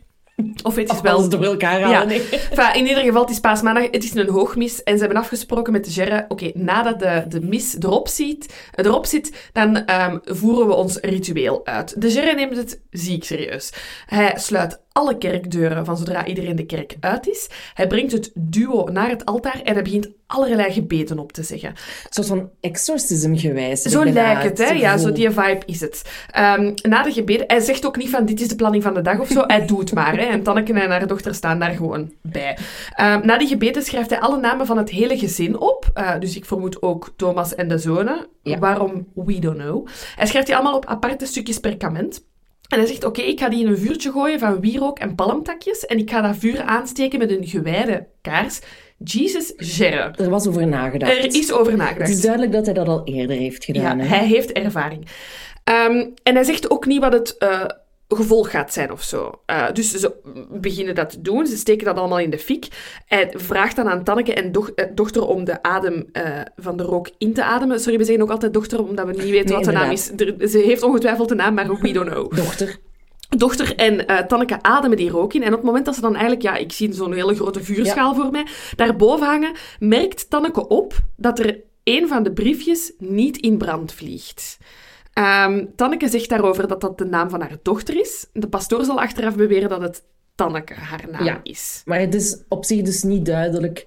Of het is wel... Alles door elkaar Ja, halen. nee. Enfin, in ieder geval, het is paasmaandag, het is een hoogmis. En ze hebben afgesproken met de Gerre, oké, nadat de, de mis erop zit, erop zit dan ehm, voeren we ons ritueel uit. De Gerre neemt het ziek serieus. Hij sluit alle kerkdeuren van zodra iedereen de kerk uit is. Hij brengt het duo naar het altaar en hij begint allerlei gebeden op te zeggen. Een soort van exorcism gewijs. Zo lijkt het, hè? Ja, zo die vibe is het. Ehm, na de gebeden, hij zegt ook niet van dit is de planning van de dag of zo. Hij doet maar, hè? En Tanneke en haar dochter staan daar gewoon bij. Ehm, na die gebeden schrijft hij alle namen van het hele gezin op. Eh, dus ik vermoed ook Thomas en de zonen. Ja. Waarom? We don't know. Hij schrijft die allemaal op aparte stukjes perkament. En hij zegt, oké, ik ga die in een vuurtje gooien van wierook en palmtakjes. En ik ga dat vuur aansteken met een gewijde kaars. Jesus Gerre. Er was over nagedacht. Er is over nagedacht. Het is duidelijk dat hij dat al eerder heeft gedaan. Ja, hè? hij heeft ervaring. Ehm, en hij zegt ook niet wat het eh, gevolg gaat zijn of zo. Eh, dus ze beginnen dat te doen. Ze steken dat allemaal in de fik. Hij vraagt dan aan Tanneke en doch- eh, dochter om de adem eh, van de rook in te ademen. Sorry, we zeggen ook altijd dochter, omdat we niet weten Nee, wat de naam is. Er- ze heeft ongetwijfeld een naam, maar we don't know. Dochter. Dochter en Tanneke ademen die rook in. En op het moment dat ze dan eigenlijk, ja, ik zie zo'n hele grote vuurschaal voor mij, daarboven hangen, merkt Tanneke op dat er een van de briefjes niet in brand vliegt. Ehm, Tanneke zegt daarover dat dat de naam van haar dochter is. De pastoor zal achteraf beweren dat het Tanneke haar naam Ja. is. Maar het is op zich dus niet duidelijk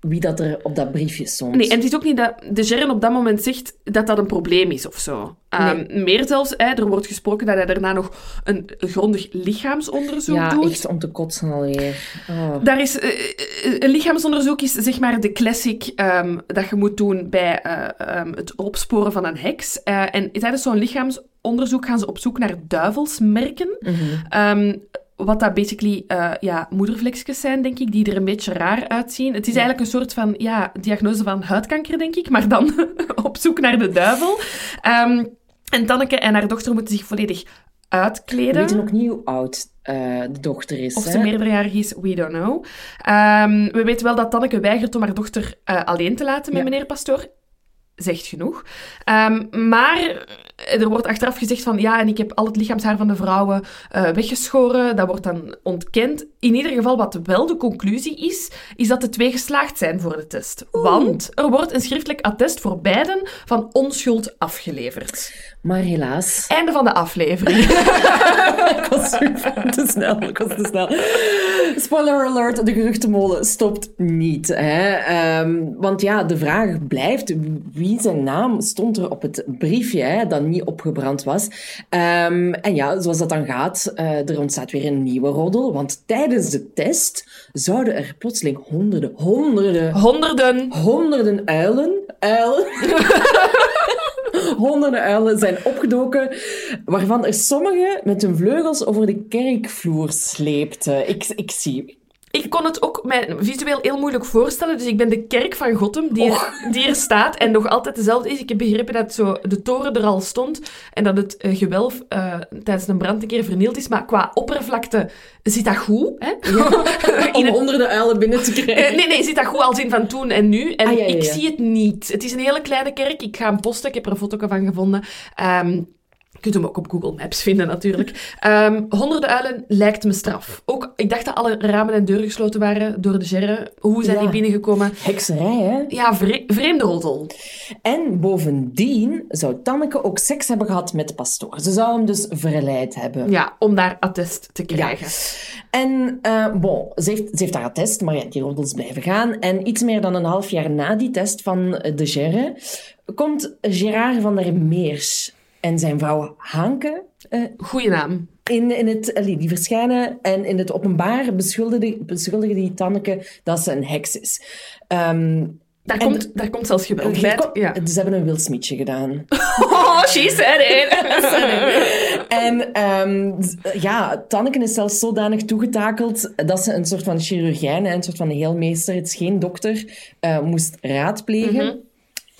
wie dat er op dat briefje stond. Nee, en het is ook niet dat de Gerren op dat moment zegt dat dat een probleem is of zo. Ehm, Meer zelfs, hè, er wordt gesproken dat hij daarna nog een grondig lichaamsonderzoek ja, doet. echt om te kotsen alweer. Oh. Daar is, eh, eh, een lichaamsonderzoek is zeg maar de classic ehm, dat je moet doen bij eh, ehm, het opsporen van een heks. En tijdens zo'n lichaamsonderzoek gaan ze op zoek naar duivelsmerken. Mhm. Wat dat basically eh, ja, moedervlekjes zijn, denk ik, die er een beetje raar uitzien. Het is eigenlijk een soort van ja, diagnose van huidkanker, denk ik, maar dan op zoek naar de duivel. Ehm, en Tanneke en haar dochter moeten zich volledig We uitkleden. weten ook niet hoe oud eh, de dochter is. Of hè? ze meerderjarig is, we don't know. Ehm, we weten wel dat Tanneke weigert om haar dochter eh, alleen te laten met Ja. meneer Pastoor. Zegt genoeg. Ehm, maar er wordt achteraf gezegd van ja, en ik heb al het lichaamshaar van de vrouwen eh, weggeschoren. Dat wordt dan ontkend. In ieder geval, wat wel de conclusie is, is dat de twee geslaagd zijn voor de test. Want er wordt een schriftelijk attest voor beiden van onschuld afgeleverd. Maar helaas. Einde van de aflevering. Ik was super te snel. Ik was te snel. Spoiler alert, de geruchtenmolen stopt niet. Hè? Ehm, want ja, de vraag blijft, wie zijn naam stond er op het briefje hè, dat niet opgebrand was? Ehm, en ja, zoals dat dan gaat, eh, er ontstaat weer een nieuwe roddel. Want tijdens de test zouden er plotseling honderden, honderden, Honderden. honderden uilen, uilen, honderden uilen zijn opgedoken, waarvan er sommige met hun vleugels over de kerkvloer sleepten. Ik, ik zie... ik kon het ook mij visueel heel moeilijk voorstellen. Dus ik ben de kerk van Gotham, die er, die er staat en nog altijd dezelfde is. Ik heb begrepen dat zo de toren er al stond en dat het uh, gewelf uh, tijdens een brand een keer vernield is. Maar qua oppervlakte zit dat goed. Hè? Ja, om onder de uilen binnen te krijgen. Uh, nee, nee, zit dat goed als in van toen en nu. En ah, ja, ja, ik zie het niet. Het is een hele kleine kerk. Ik ga hem posten. Ik heb er een foto van gevonden. Um, je kunt hem ook op Google Maps vinden, natuurlijk. Um, honderden uilen lijkt me straf. Ook, ik dacht dat alle ramen en deuren gesloten waren door de gerre. Hoe zijn die binnengekomen? Hekserij, hè? Ja, vre vreemde roddel. En bovendien zou Tanneke ook seks hebben gehad met de pastoor. Ze zou hem dus verleid hebben. Ja, om daar attest te krijgen. Ja. En, uh, bon, ze heeft, ze heeft haar attest, maar ja, die roddels blijven gaan. En iets meer dan een half jaar na die test van de gerre komt Gerard van der Meers en zijn vrouw Hanke. Uh, Goeie naam. In, in het, allee, die verschijnen en in het openbaar beschuldigen, beschuldigen die Tanneke dat ze een heks is. Um, daar, komt, daar komt zelfs geweld bij. Ja. Ze hebben een wilsmietje gedaan. Oh, she said it! en um, ja, Tanneke is zelfs zodanig toegetakeld dat ze een soort van chirurgijn, een soort van heelmeester, het is geen dokter, uh, moest raadplegen. Mm -hmm.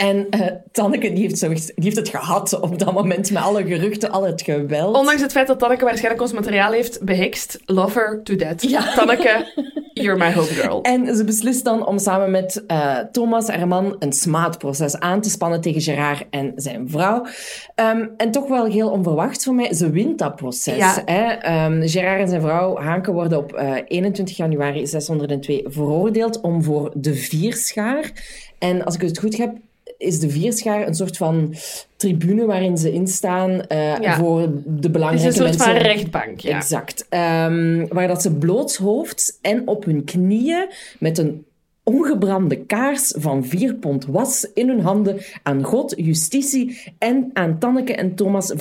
En uh, Tanneke die heeft, zo, die heeft het gehad op dat moment met alle geruchten, al het geweld. Ondanks het feit dat Tanneke waarschijnlijk ons materiaal heeft behekst. Love her to death. Ja. Tanneke, you're my homegirl. En ze beslist dan om samen met uh, Thomas, haar man, een smaadproces aan te spannen tegen Gerard en zijn vrouw. Um, en toch wel heel onverwacht voor mij, ze wint dat proces. Ja. Hè? Um, Gerard en zijn vrouw, Hanke, worden op uh, 21 januari 602 veroordeeld om voor de vierschaar. En als ik het goed heb, is de Vierschaar een soort van tribune waarin ze instaan uh, ja. voor de belangrijke mensen. Het is een soort van rechtbank, ja. Exact. Um, waar dat ze blootshoofds en op hun knieën met een ongebrande kaars van vier pond was in hun handen aan God, justitie en aan Tanneke en Thomas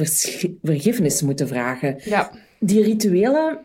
vergiffenis moeten vragen. Ja. Die rituelen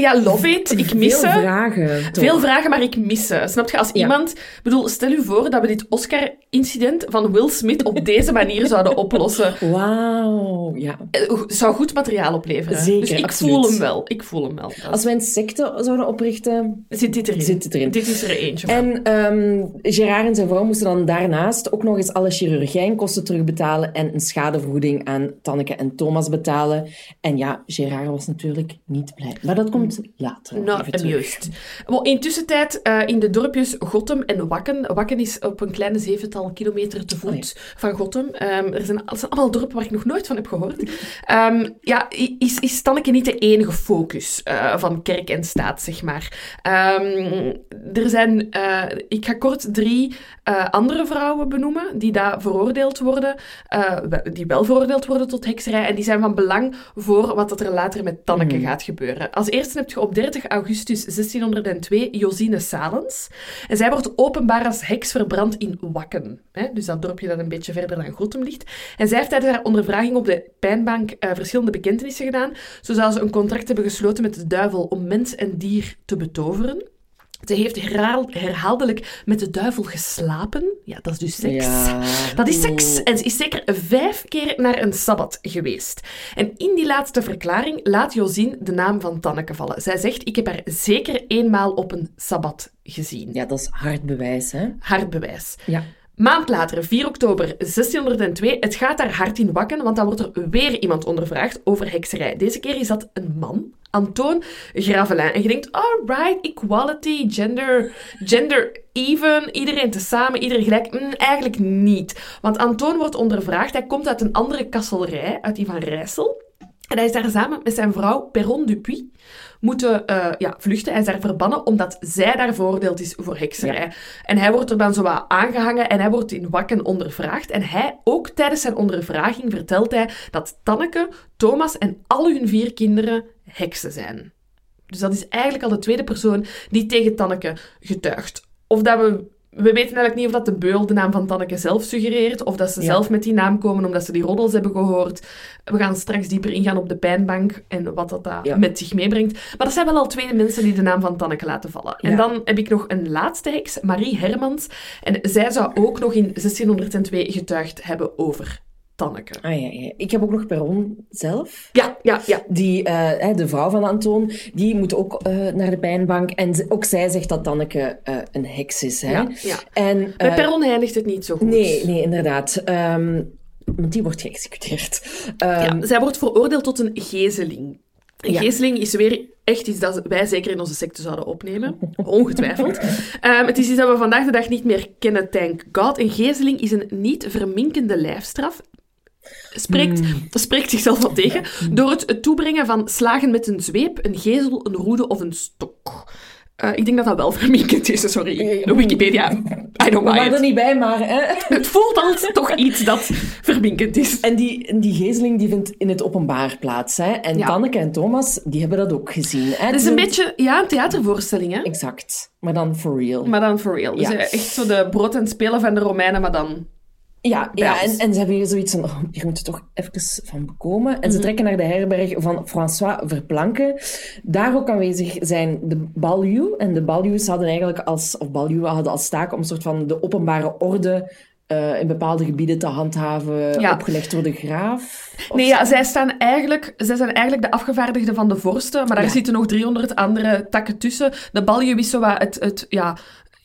ja, love it. Ik mis Veel vragen. Veel vragen, maar ik mis ze. Snap je? Als ja. iemand... bedoel, stel u voor dat we dit Oscar-incident van Will Smith op deze manier zouden oplossen. Wauw, ja. Het zou goed materiaal opleveren. Zeker, Dus ik absoluut. voel hem wel. Ik voel hem wel. Als wij een secte zouden oprichten... Zit dit erin. Zit dit erin. Dit is er eentje van. En um, Gerard en zijn vrouw moesten dan daarnaast ook nog eens alle chirurgijnkosten terugbetalen en een schadevergoeding aan Tanneke en Thomas betalen. En ja, Gerard was natuurlijk niet blij. Maar dat komt later. Not amused. Intussen tijd uh, in de dorpjes Gottem en Wakken. Wakken is op een kleine zevental kilometer te voet oh, ja. van Gottem. Um, er, zijn, er zijn allemaal dorpen waar ik nog nooit van heb gehoord. Um, ja, is, is Tanneke niet de enige focus uh, van kerk en staat, zeg maar. Um, er zijn, uh, ik ga kort drie andere vrouwen benoemen die daar veroordeeld worden, die wel veroordeeld worden tot hekserij. En die zijn van belang voor wat er later met Tanneke mm. gaat gebeuren. Als eerste heb je op 30 augustus 1602 Josine Salens. En zij wordt openbaar als heks verbrand in Wakken. Hè? Dus dat dorpje dat een beetje verder dan Gottem ligt. En zij heeft tijdens haar ondervraging op de pijnbank uh, verschillende bekentenissen gedaan. Zo zou ze een contract hebben gesloten met de duivel om mens en dier te betoveren. Ze heeft herhaal, herhaaldelijk met de duivel geslapen. Ja, dat is dus seks. Ja. Dat is seks. En ze is zeker vijf keer naar een sabbat geweest. En in die laatste verklaring laat Josien de naam van Tanneke vallen. Zij zegt, ik heb haar zeker eenmaal op een sabbat gezien. Ja, dat is hard bewijs, hè? Hard bewijs. Ja. Maand later, 4 oktober 1602, het gaat daar hard in wakken, want dan wordt er weer iemand ondervraagd over hekserij. Deze keer is dat een man, Antoon Gravelin. En je denkt, alright, equality, gender, gender even, iedereen tezamen, iedereen gelijk. Mm, eigenlijk niet. Want Antoon wordt ondervraagd, hij komt uit een andere kasselrij, uit die van Rijssel. En hij is daar samen met zijn vrouw Perron Dupuis moeten uh, ja, vluchten. Hij is daar verbannen omdat zij daar veroordeeld is voor hekserij. Ja. En hij wordt er dan zo wat aangehangen en hij wordt in Wakken ondervraagd. En hij, ook tijdens zijn ondervraging, vertelt hij dat Tanneke, Thomas en al hun vier kinderen heksen zijn. Dus dat is eigenlijk al de tweede persoon die tegen Tanneke getuigt. Of dat we we weten eigenlijk niet of dat de beul de naam van Tanneke zelf suggereert, of dat ze ja. zelf met die naam komen omdat ze die roddels hebben gehoord. We gaan straks dieper ingaan op de pijnbank en wat dat, dat ja. met zich meebrengt. Maar dat zijn wel al twee mensen die de naam van Tanneke laten vallen. Ja. En dan heb ik nog een laatste heks, Marie Hermans. En zij zou ook nog in 1602 getuigd hebben over Tanneke. Ah, ja, ja. Ik heb ook nog Perron zelf. Ja, ja, ja. Die, eh, de vrouw van Antoon, die moet ook uh, naar de pijnbank. En ook zij zegt dat Tanneke uh, een heks is. Hè? Ja, ja. En, Bij Perron eindigt het niet zo goed. Nee, nee inderdaad. Um, want die wordt geëxecuteerd. Um, ja, zij wordt veroordeeld tot een gezeling. Een ja. geesteling is weer echt iets dat wij zeker in onze secte zouden opnemen. Ongetwijfeld. um, het is iets dat we vandaag de dag niet meer kennen, thank God. Een geesteling is een niet verminkende lijfstraf. Spreekt, mm. spreekt zichzelf al tegen door het toebrengen van slagen met een zweep, een gezel, een roede of een stok. Uh, ik denk dat dat wel verminkend is, sorry. Wikipedia, I don't mind. Er niet bij, maar... Hè? Het voelt als toch iets dat verminkend is. En die, die gezeling die vindt in het openbaar plaats. Hè? En ja. Tanneke en Thomas, die hebben dat ook gezien. Hè? Het is een beetje ja, een theatervoorstelling, hè? Exact. Maar dan for real. Maar dan for real. Dus echt zo de brood en spelen van de Romeinen, maar dan ja, ja en, en ze hebben hier zoiets van, oh, hier moet toch even van bekomen. En ze mhm. trekken naar de herberg van François Verplanken. Daar ook aanwezig zijn de Baljuw. En de Baljuws hadden eigenlijk als, of Baljuwen hadden als taak om een soort van de openbare orde uh, in bepaalde gebieden te handhaven, opgelegd door de graaf? Nee, ja, zij, staan eigenlijk, zij zijn eigenlijk de afgevaardigden van de vorsten, maar daar zitten nog 300 andere takken tussen. De Baljuw is zo wat het, het, ja,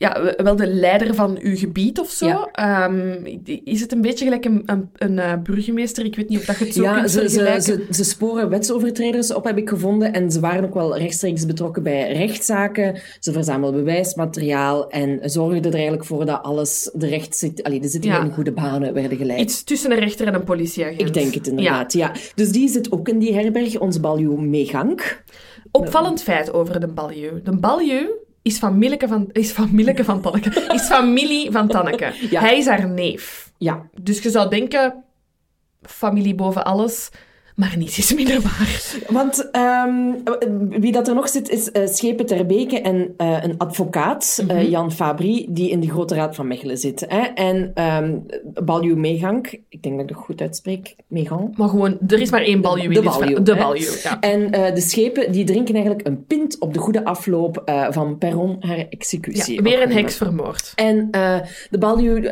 ja, wel de leider van uw gebied of zo. Ja. Um, is het een beetje gelijk een, een, een uh, burgemeester? Ik weet niet of dat je het zo ja, kunt ze, ze, ze, ze, sporen wetsovertreders op, heb ik gevonden. En ze waren ook wel rechtstreeks betrokken bij rechtszaken. Ze verzamelden bewijsmateriaal en zorgden er eigenlijk voor dat alles de recht zit, allee, de zittingen ja. in goede banen werden geleid. Iets tussen een rechter en een politieagent. Ik denk het inderdaad, ja. Dus die zit ook in die herberg, onze baljuw Meegank. Opvallend feit over de baljuw. De baljuw is familie van, is familie van Tanneke. Is familie van Tanneke. Hij is haar neef. Ja. Dus je zou denken, familie boven alles. Maar niets is minder waar. Want um, wie dat er nog zit, is uh, Schepen Terbeke en uh, een advocaat, mm -hmm. uh, Jan Fabri, die in de Grote Raad van Mechelen zit. Hè? En um, Baljuw Meegank, ik denk dat ik dat goed uitspreek, Meegang. Maar gewoon, er is maar één Baljuw in de Baljuw, De Baljuw, ja. En de schepen, die drinken eigenlijk een pint op de goede afloop van Perron, haar executie. Ja, weer een heks vermoord. En de Baljuw,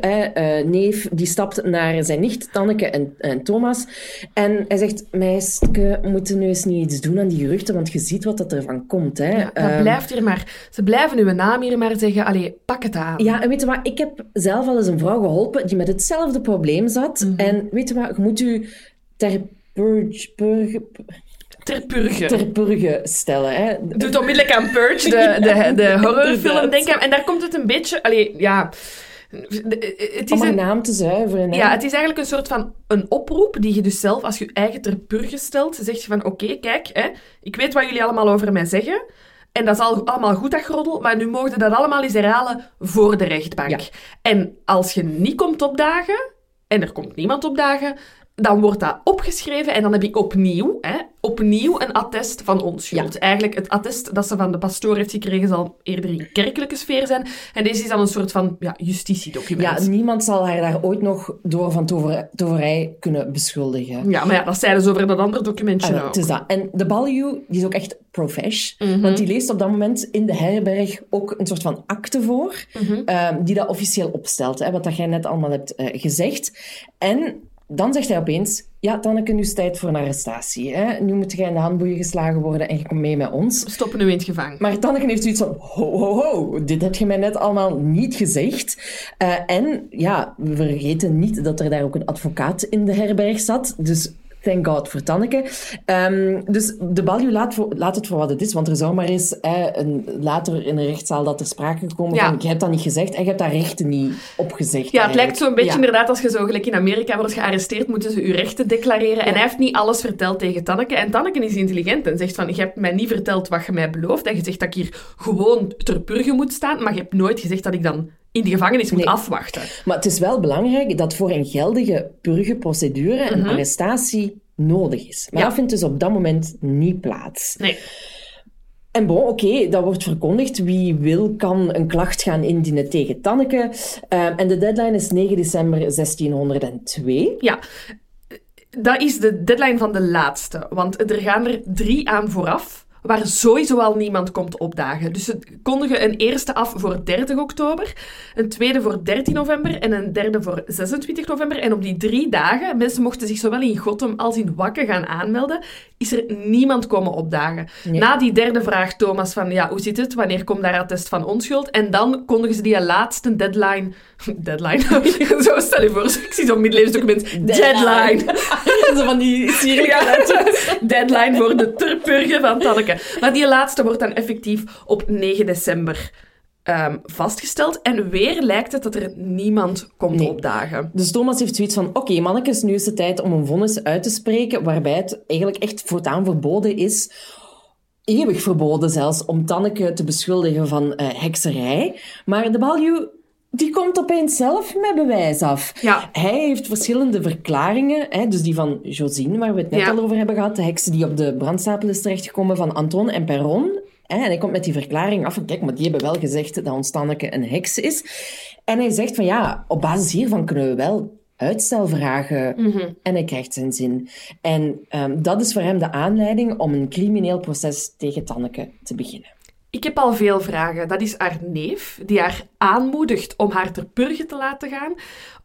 neef, die stapt naar zijn nicht, Tanneke en, en Thomas. En hij zegt meisje, moeten nu eens niet iets doen aan die geruchten, want je ziet wat dat ervan komt. Hè. Ja, dat um, blijft hier maar... Ze blijven uw naam hier maar zeggen, allee, pak het aan. Ja, en weet je wat, ik heb zelf al eens een vrouw geholpen die met hetzelfde probleem zat. Mhm. En weet je wat, je moet u ter purge... purge ter purge. Ter purge stellen. Hè. Doet onmiddellijk aan Purge, de, de, de horrorfilm, denk ik. En daar komt het een beetje... Allee, ja... Het is Om een naam te zuiveren. Hè? Ja, het is eigenlijk een soort van een oproep die je dus zelf, als je eigen ter purge stelt, zegt je van oké, kijk, hè, ik weet wat jullie allemaal over mij zeggen. En dat is al, allemaal goed, dat groddel, maar nu mogen dat allemaal eens herhalen voor de rechtbank. En als je niet komt opdagen, en er komt niemand opdagen, dan wordt dat opgeschreven en dan heb ik opnieuw, hè, opnieuw een attest van onschuld. Eigenlijk het attest dat ze van de pastoor heeft gekregen zal eerder in kerkelijke sfeer zijn. En deze is dan een soort van ja, justitiedocument. Ja, niemand zal haar daar ooit nog door van tover, toverij kunnen beschuldigen. Ja, maar ja, dat zeiden ze over dat andere documentje ah. Het is dat. En de Baljuw, die is ook echt profesh. Mhm. Want die leest op dat moment in de herberg ook een soort van akte voor, mhm. ehm, die dat officieel opstelt. Hè, wat dat jij net allemaal hebt uh, gezegd. En dan zegt hij opeens, ja, Tanneke, nu is het tijd voor een arrestatie. Hè? Nu moet jij in de handboeien geslagen worden en je komt mee met ons. We stoppen nu in het gevangen. Maar Tanneke heeft zoiets van, ho, ho, ho, dit heb je mij net allemaal niet gezegd. Uh, en ja, we vergeten niet dat er daar ook een advocaat in de herberg zat. Dus Thank God voor Tanneke. Um, dus de Balju laat, laat, het voor wat het is, want er zou maar eens een, later in de rechtszaal dat er sprake gekomen ja. van, je hebt dat niet gezegd en je hebt dat rechten niet opgezegd. Ja, het lijkt zo een beetje inderdaad als je zo gelijk in Amerika wordt gearresteerd, moeten ze je rechten declareren. En hij heeft niet alles verteld tegen Tanneke. En Tanneke is intelligent en zegt van, je hebt mij niet verteld wat je mij belooft. En je zegt dat ik hier gewoon ter purge moet staan, maar je hebt nooit gezegd dat ik dan in de gevangenis moet afwachten. Maar het is wel belangrijk dat voor een geldige purgeprocedure een mhm. arrestatie nodig is. Maar dat vindt dus op dat moment niet plaats. Nee. En bon, oké, dat wordt verkondigd. Wie wil, kan een klacht gaan indienen tegen Tanneke. Uh, en de deadline is 9 december 1602. Ja, dat is de deadline van de laatste. Want er gaan er drie aan vooraf waar sowieso al niemand komt opdagen. Dus ze kondigen een eerste af voor 30 oktober, een tweede voor 13 november en een derde voor 26 november. En op die drie dagen, mensen mochten zich zowel in Gotham als in Wakke gaan aanmelden, is er niemand komen opdagen. Na die derde vraag Thomas van, ja, hoe zit het? Wanneer komt daar attest van onschuld? En dan kondigen ze die laatste deadline... Deadline? Zo stel je voor, ik zie zo'n middeleeuwsdocument. Deadline. Zo van die sierlijke Deadline voor de terpurgen van Tanneke. Maar die laatste wordt dan effectief op 9 december ehm, vastgesteld. En weer lijkt het dat er niemand komt opdagen. Dus Thomas heeft zoiets van, oké, okay, mannetjes, nu is het tijd om een vonnis uit te spreken waarbij het eigenlijk echt voortaan verboden is eeuwig verboden zelfs om Tanneke te beschuldigen van uh, hekserij. Maar de Baljuw die komt opeens zelf met bewijs af. Ja. Hij heeft verschillende verklaringen. Hè, dus die van Josine, waar we het net al over hebben gehad. De heksen die op de brandstapel is terechtgekomen van Anton en Perron. Hè, en hij komt met die verklaring af van, kijk, maar die hebben wel gezegd dat ons Tanneke een heks is. En hij zegt van, ja, op basis hiervan kunnen we wel uitstel vragen. Mhm. En hij krijgt zijn zin. En um, dat is voor hem de aanleiding om een crimineel proces tegen Tanneke te beginnen. Ik heb al veel vragen. Dat is haar neef, die haar aanmoedigt om haar ter purge te laten gaan,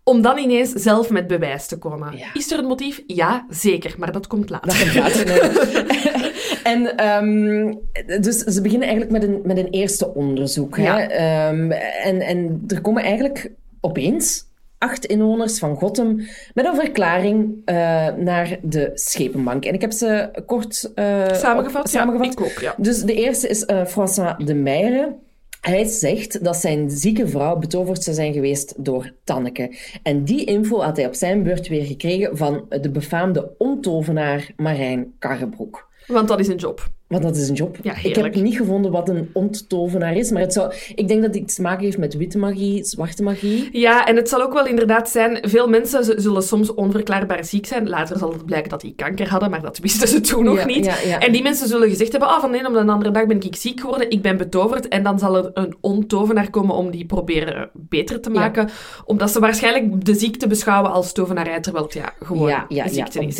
om dan ineens zelf met bewijs te komen. Is er een motief? Ja, zeker, maar dat komt later. Dat komt later, En um, dus ze beginnen eigenlijk met een, met een eerste onderzoek. Ja. Hè? Um, en, en er komen eigenlijk opeens acht inwoners van Gotham met een verklaring uh, naar de Schepenbank. En ik heb ze kort uh, samengevat. Op, samengevat. Ja, ik ook, ja. Dus de eerste is uh, François de Meijeren. Hij zegt dat zijn zieke vrouw betoverd zou zijn geweest door Tanneke. En die info had hij op zijn beurt weer gekregen van de befaamde ontovenaar Marijn Karrebroek. Want dat is een job. Want dat is een job. Ja, ik heb niet gevonden wat een onttovenaar is, maar het zou, ik denk dat het te maken heeft met witte magie, zwarte magie. Ja, en het zal ook wel inderdaad zijn, veel mensen zullen soms onverklaarbaar ziek zijn. Later zal het blijken dat die kanker hadden, maar dat wisten ze toen nog Ja, niet. ja. En die mensen zullen gezegd hebben, ah, van de een op de andere dag ben ik ziek geworden, ik ben betoverd. En dan zal er een ontovenaar komen om die proberen beter te maken. Omdat ze waarschijnlijk de ziekte beschouwen als tovenarij, terwijl het ja, gewoon ja, ziekte is.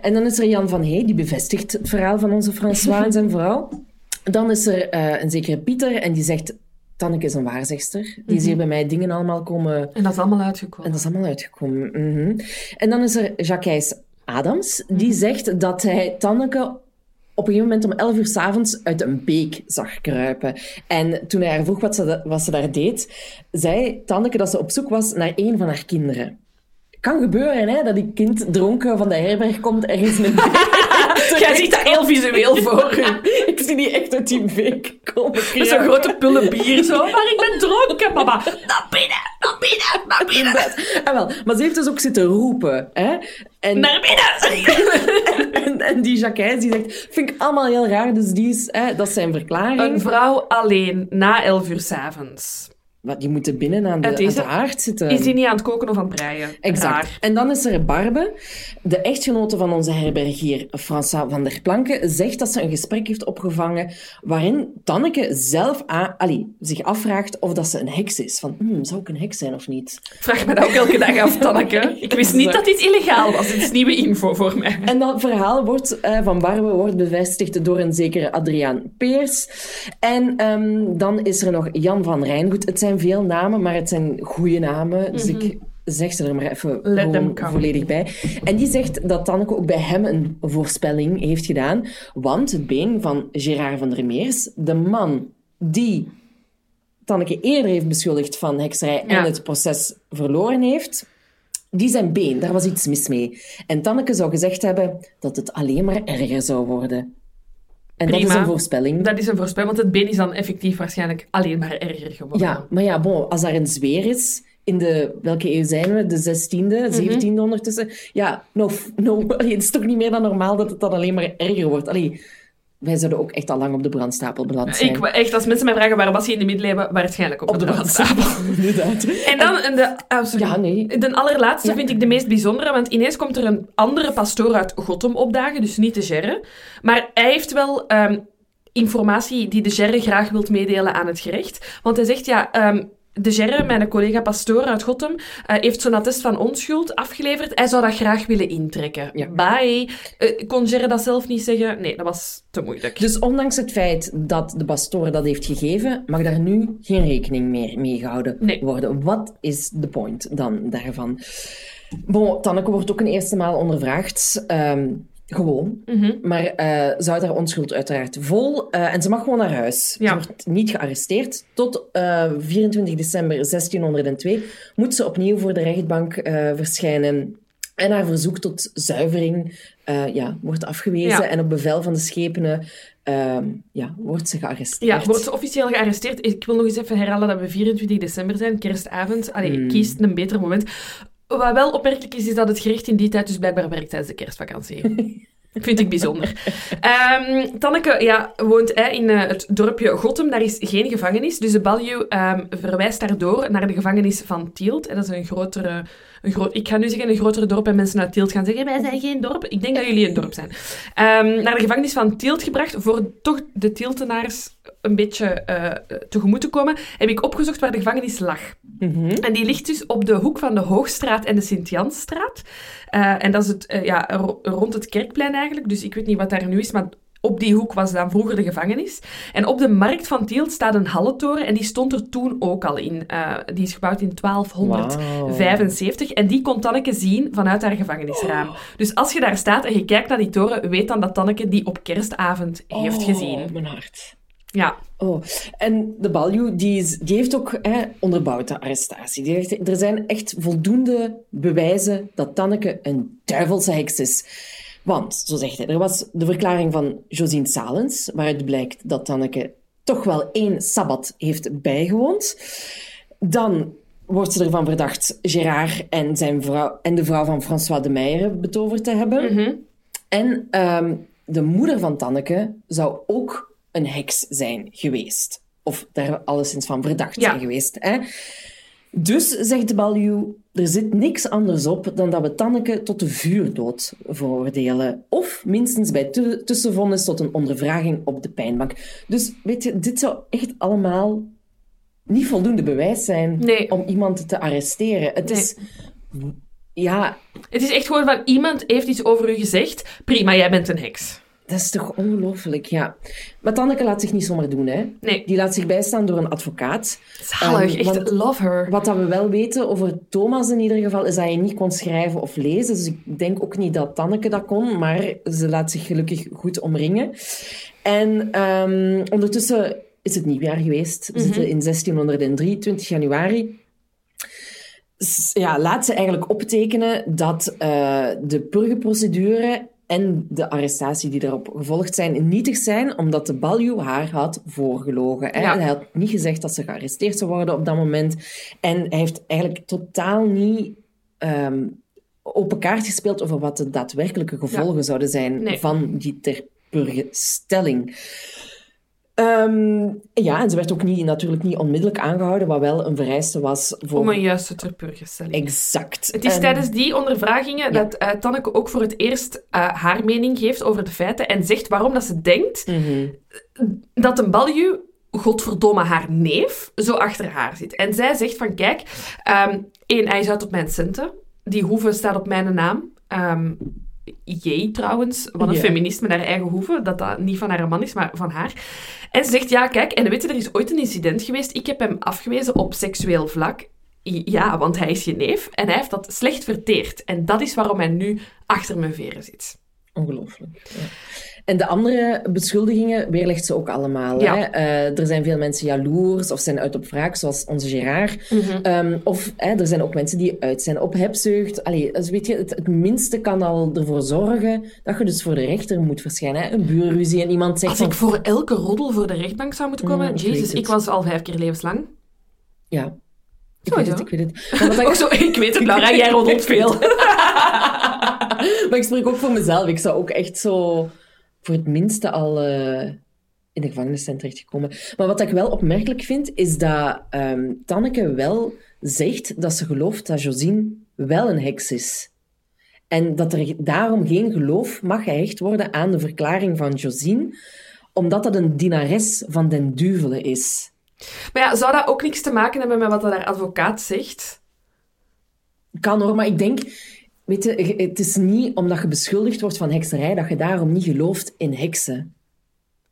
En dan is er Jan van Hey, die bevestigt het verhaal van onze François en zijn vrouw. Dan is er eh, een zekere Pieter en die zegt... Tanneke is een waarzegster. Die is hier bij mij dingen allemaal komen... En dat is allemaal uitgekomen. En dat is allemaal uitgekomen. Mhm. En dan is er Jacques Adams. Die zegt dat hij Tanneke op een gegeven moment om 11 uur s'avonds uit een beek zag kruipen. En toen hij haar vroeg wat ze, wat ze daar deed, zei Tanneke dat ze op zoek was naar een van haar kinderen. Kan gebeuren, hè, dat die kind dronken van de herberg komt ergens in een beek. Jij ziet dat heel visueel voor u. Ik zie die echt uit die beek komen. Met zo'n grote pullen bier zo. Maar ik ben dronken, mama. Naar binnen, naar binnen, naar binnen. Ah, wel, maar ze heeft dus ook zitten roepen. Hè? En, Naar binnen. en, en die Jacques die zegt, vind ik allemaal heel raar. Dus die is, hè, dat is zijn verklaring. Een vrouw alleen na 11 uur s'avonds. Wat, die moeten binnen aan de, Het aan de haard zitten. Is die niet aan het koken of aan het breien? Exact. Raar. En dan is er Barbe, de echtgenote van onze herbergier François van der Planken, zegt dat ze een gesprek heeft opgevangen waarin Tanneke zelf a- allee, zich afvraagt of dat ze een heks is. Van, hmm, zou ik een heks zijn of niet? Vraag me dat ook elke dag af, Tanneke. Ik wist niet dat dit illegaal was. Dit is nieuwe info voor mij. En dat verhaal wordt, eh, van Barbe wordt bevestigd door een zekere Adriaan Peers. En ehm, dan is er nog Jan van Rijngoed. Het zijn veel namen, maar het zijn goede namen. Dus ik zeg ze er maar even volledig bij. En die zegt dat Tanneke ook bij hem een voorspelling heeft gedaan. Want het been van Gerard van der Meers, de man die Tanneke eerder heeft beschuldigd van hekserij Ja. en het proces verloren heeft... Die zijn been, daar was iets mis mee. En Tanneke zou gezegd hebben dat het alleen maar erger zou worden. En dat is een voorspelling. Dat is een voorspelling, want het been is dan effectief waarschijnlijk alleen maar erger geworden. Ja, maar ja, bon, als daar een zweer is, in de, welke eeuw zijn we? De 16e, 17e ondertussen. Ja, no, no, allee, het is toch niet meer dan normaal dat het dan alleen maar erger wordt. Allee, wij zouden ook echt al lang op de brandstapel beland zijn. Ik, echt, als mensen mij vragen waar was hij in de middeleeuwen, waarschijnlijk op, op de brandstapel, inderdaad. En dan en de, ah. Ja, nee. de allerlaatste Ja. vind ik de meest bijzondere, want ineens komt er een andere pastoor uit Gotham opdagen, dus niet de Gerre. Maar hij heeft wel ehm, informatie die de Gerre graag wilt meedelen aan het gerecht. Want hij zegt, ja, ehm, de Gerre, mijn collega pastoor uit Gotham, uh, heeft zo'n attest van onschuld afgeleverd. Hij zou dat graag willen intrekken. Ja. Bye. Uh, kon Gerre dat zelf niet zeggen? Nee, dat was te moeilijk. Dus ondanks het feit dat de pastoor dat heeft gegeven, mag daar nu geen rekening meer mee gehouden Nee. worden. Wat is de point dan daarvan? Bon, Tanneke wordt ook een eerste maal ondervraagd. Ehm, gewoon. Mhm. Maar eh ze houdt haar onschuld uiteraard vol. eh, en ze mag gewoon naar huis. Ja. Ze wordt niet gearresteerd. Tot eh, 24 december 1602 moet ze opnieuw voor de rechtbank eh, verschijnen. En haar verzoek tot zuivering eh, ja, wordt afgewezen. Ja. En op bevel van de schepenen ehm, ja, wordt ze gearresteerd. Ja, wordt ze officieel gearresteerd. Ik wil nog eens even herhalen dat we 24 december zijn, kerstavond. Allee, Hmm. kies een beter moment. Wat wel opmerkelijk is, is dat het gerecht in die tijd dus blijkbaar werkt tijdens de kerstvakantie. Vind ik bijzonder. Ehm, Tanneke ja, woont hè, in eh, het dorpje Gottem. Daar is geen gevangenis. Dus de Baljuw ehm, verwijst daardoor naar de gevangenis van Tielt. En dat is een grotere... Een groot, ik ga nu zeggen een grotere dorp en mensen uit Tielt gaan zeggen wij zijn geen dorp. Ik denk dat jullie een dorp zijn. Ehm, naar de gevangenis van Tielt gebracht voor toch de Tieltenaars een beetje eh, tegemoet te komen, heb ik opgezocht waar de gevangenis lag. Mhm. En die ligt dus op de hoek van de Hoogstraat en de Sint-Jansstraat. Eh, en dat is het, eh, ja, ro- rond het kerkplein eigenlijk. Dus ik weet niet wat daar nu is, maar op die hoek was dan vroeger de gevangenis. En op de markt van Tielt staat een hallentoren en die stond er toen ook al in. Eh, die is gebouwd in 1275 en die kon Tanneke zien vanuit haar gevangenisraam. Dus als je daar staat en je kijkt naar die toren, weet dan dat Tanneke die op kerstavond heeft Oh, gezien. mijn hart. Ja, Oh, en de Balju, die, is- die heeft ook hè, onderbouwd de arrestatie. Die heeft, er zijn echt voldoende bewijzen dat Tanneke een duivelse heks is. Want, zo zegt hij, er was de verklaring van Josine Salens, waaruit blijkt dat Tanneke toch wel één sabbat heeft bijgewoond. Dan wordt ze ervan verdacht Gérard en, zijn vrouw, en de vrouw van François de Meijer betoverd te hebben. En ehm, de moeder van Tanneke zou ook een heks zijn geweest. Of daar alleszins van verdacht Ja. zijn geweest. Hè? Dus, zegt de Baljuw, er zit niks anders op dan dat we Tanneke tot de vuurdood veroordelen. Of minstens bij tu- tussenvondens tot een ondervraging op de pijnbank. Dus weet je, dit zou echt allemaal niet voldoende bewijs zijn Nee. om iemand te arresteren. Het Nee. is... Ja, het is echt gewoon van iemand heeft iets over u gezegd. Prima, jij bent een heks. Dat is toch ongelooflijk, ja. Maar Tanneke laat zich niet zomaar doen, hè. Nee. Die laat zich bijstaan door een advocaat. Zalig, Ehm, echt want love her. Wat dat we wel weten over Thomas in ieder geval, is dat hij niet kon schrijven of lezen. Dus ik denk ook niet dat Tanneke dat kon, maar ze laat zich gelukkig goed omringen. En ehm, ondertussen is het nieuwjaar geweest. We zitten in 1603, 20 januari. Ja, laat ze eigenlijk optekenen dat eh, de purgeprocedure en de arrestatie die daarop gevolgd zijn nietig zijn, omdat de Baljuw haar had voorgelogen. Hè? Ja. Hij had niet gezegd dat ze gearresteerd zou worden op dat moment. En hij heeft eigenlijk totaal niet ehm, open kaart gespeeld over wat de daadwerkelijke gevolgen zouden zijn Nee. van die ter Ehm, ja, en ze werd ook niet, natuurlijk niet onmiddellijk aangehouden, wat wel een vereiste was voor... Om een juiste terpurgestelling. Exact. Het is En- tijdens die ondervragingen Ja. dat eh, Tanneke ook voor het eerst eh, haar mening geeft over de feiten en zegt waarom dat ze denkt Mhm. dat een balju, godverdomme haar neef, zo achter haar zit. En zij zegt van, kijk, ehm één, hij is uit op mijn centen. Die hoeve staat op mijn naam. Ehm Jee, trouwens, wat een Ja. feminist met haar eigen hoeve, dat dat niet van haar man is, maar van haar. En ze zegt, ja, kijk, en weet je, er is ooit een incident geweest, ik heb hem afgewezen op seksueel vlak. Ja, want hij is je neef en hij heeft dat slecht verteerd. En dat is waarom hij nu achter mijn veren zit. Ongelooflijk. Ja. En de andere beschuldigingen weerlegt ze ook allemaal. Ja. Hè? Eh, er zijn veel mensen jaloers of zijn uit op wraak, zoals onze Gerard. Ehm, of hè, er zijn ook mensen die uit zijn op hebzucht. Allee, dus weet je, het, het minste kan al ervoor zorgen dat je dus voor de rechter moet verschijnen. Hè? Een buurruzie en iemand zegt Als van... ik voor elke roddel voor de rechtbank zou moeten komen, Mm, ik jezus, ik was al vijf keer levenslang. Ja, ik weet het, ik weet het. Maar, ik, Ook zo, ik weet het, Laura, jij roddelt veel. maar ik spreek ook voor mezelf. Ik zou ook echt zo voor het minste al eh, in de gevangenis zijn terechtgekomen. Maar wat ik wel opmerkelijk vind, is dat ehm, Tanneke wel zegt dat ze gelooft dat Josine wel een heks is. En dat er daarom geen geloof mag gehecht worden aan de verklaring van Josine, omdat dat een dienares van den duvelen is. Maar ja, zou dat ook niks te maken hebben met wat haar advocaat zegt? Kan hoor, maar ik denk... Weet je, het is niet omdat je beschuldigd wordt van hekserij dat je daarom niet gelooft in heksen.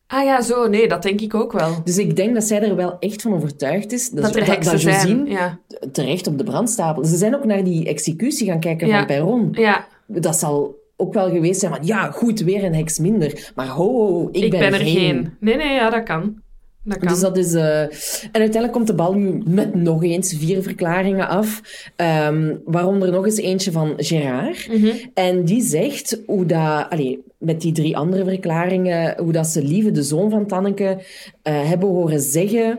Ah ja, zo. Nee, dat denk ik ook wel. Dus ik denk dat zij er wel echt van overtuigd is dat, er heksen dat zijn. Ja. terecht op de brandstapel. Ze zijn ook naar die executie gaan kijken van Perron. Ja. Dat zal ook wel geweest zijn van, ja, goed, weer een heks minder. Maar ho, ho ik, ik ben, ben, er geen. Nee, nee, ja, dat kan. Dat kan. Dus dat is... Uh... En uiteindelijk komt de bal nu met nog eens vier verklaringen af. Um, waaronder nog eens eentje van Gerard. Mm -hmm. En die zegt hoe dat... Allez, met die drie andere verklaringen, hoe dat ze Lieve, de zoon van Tanneke, uh, hebben horen zeggen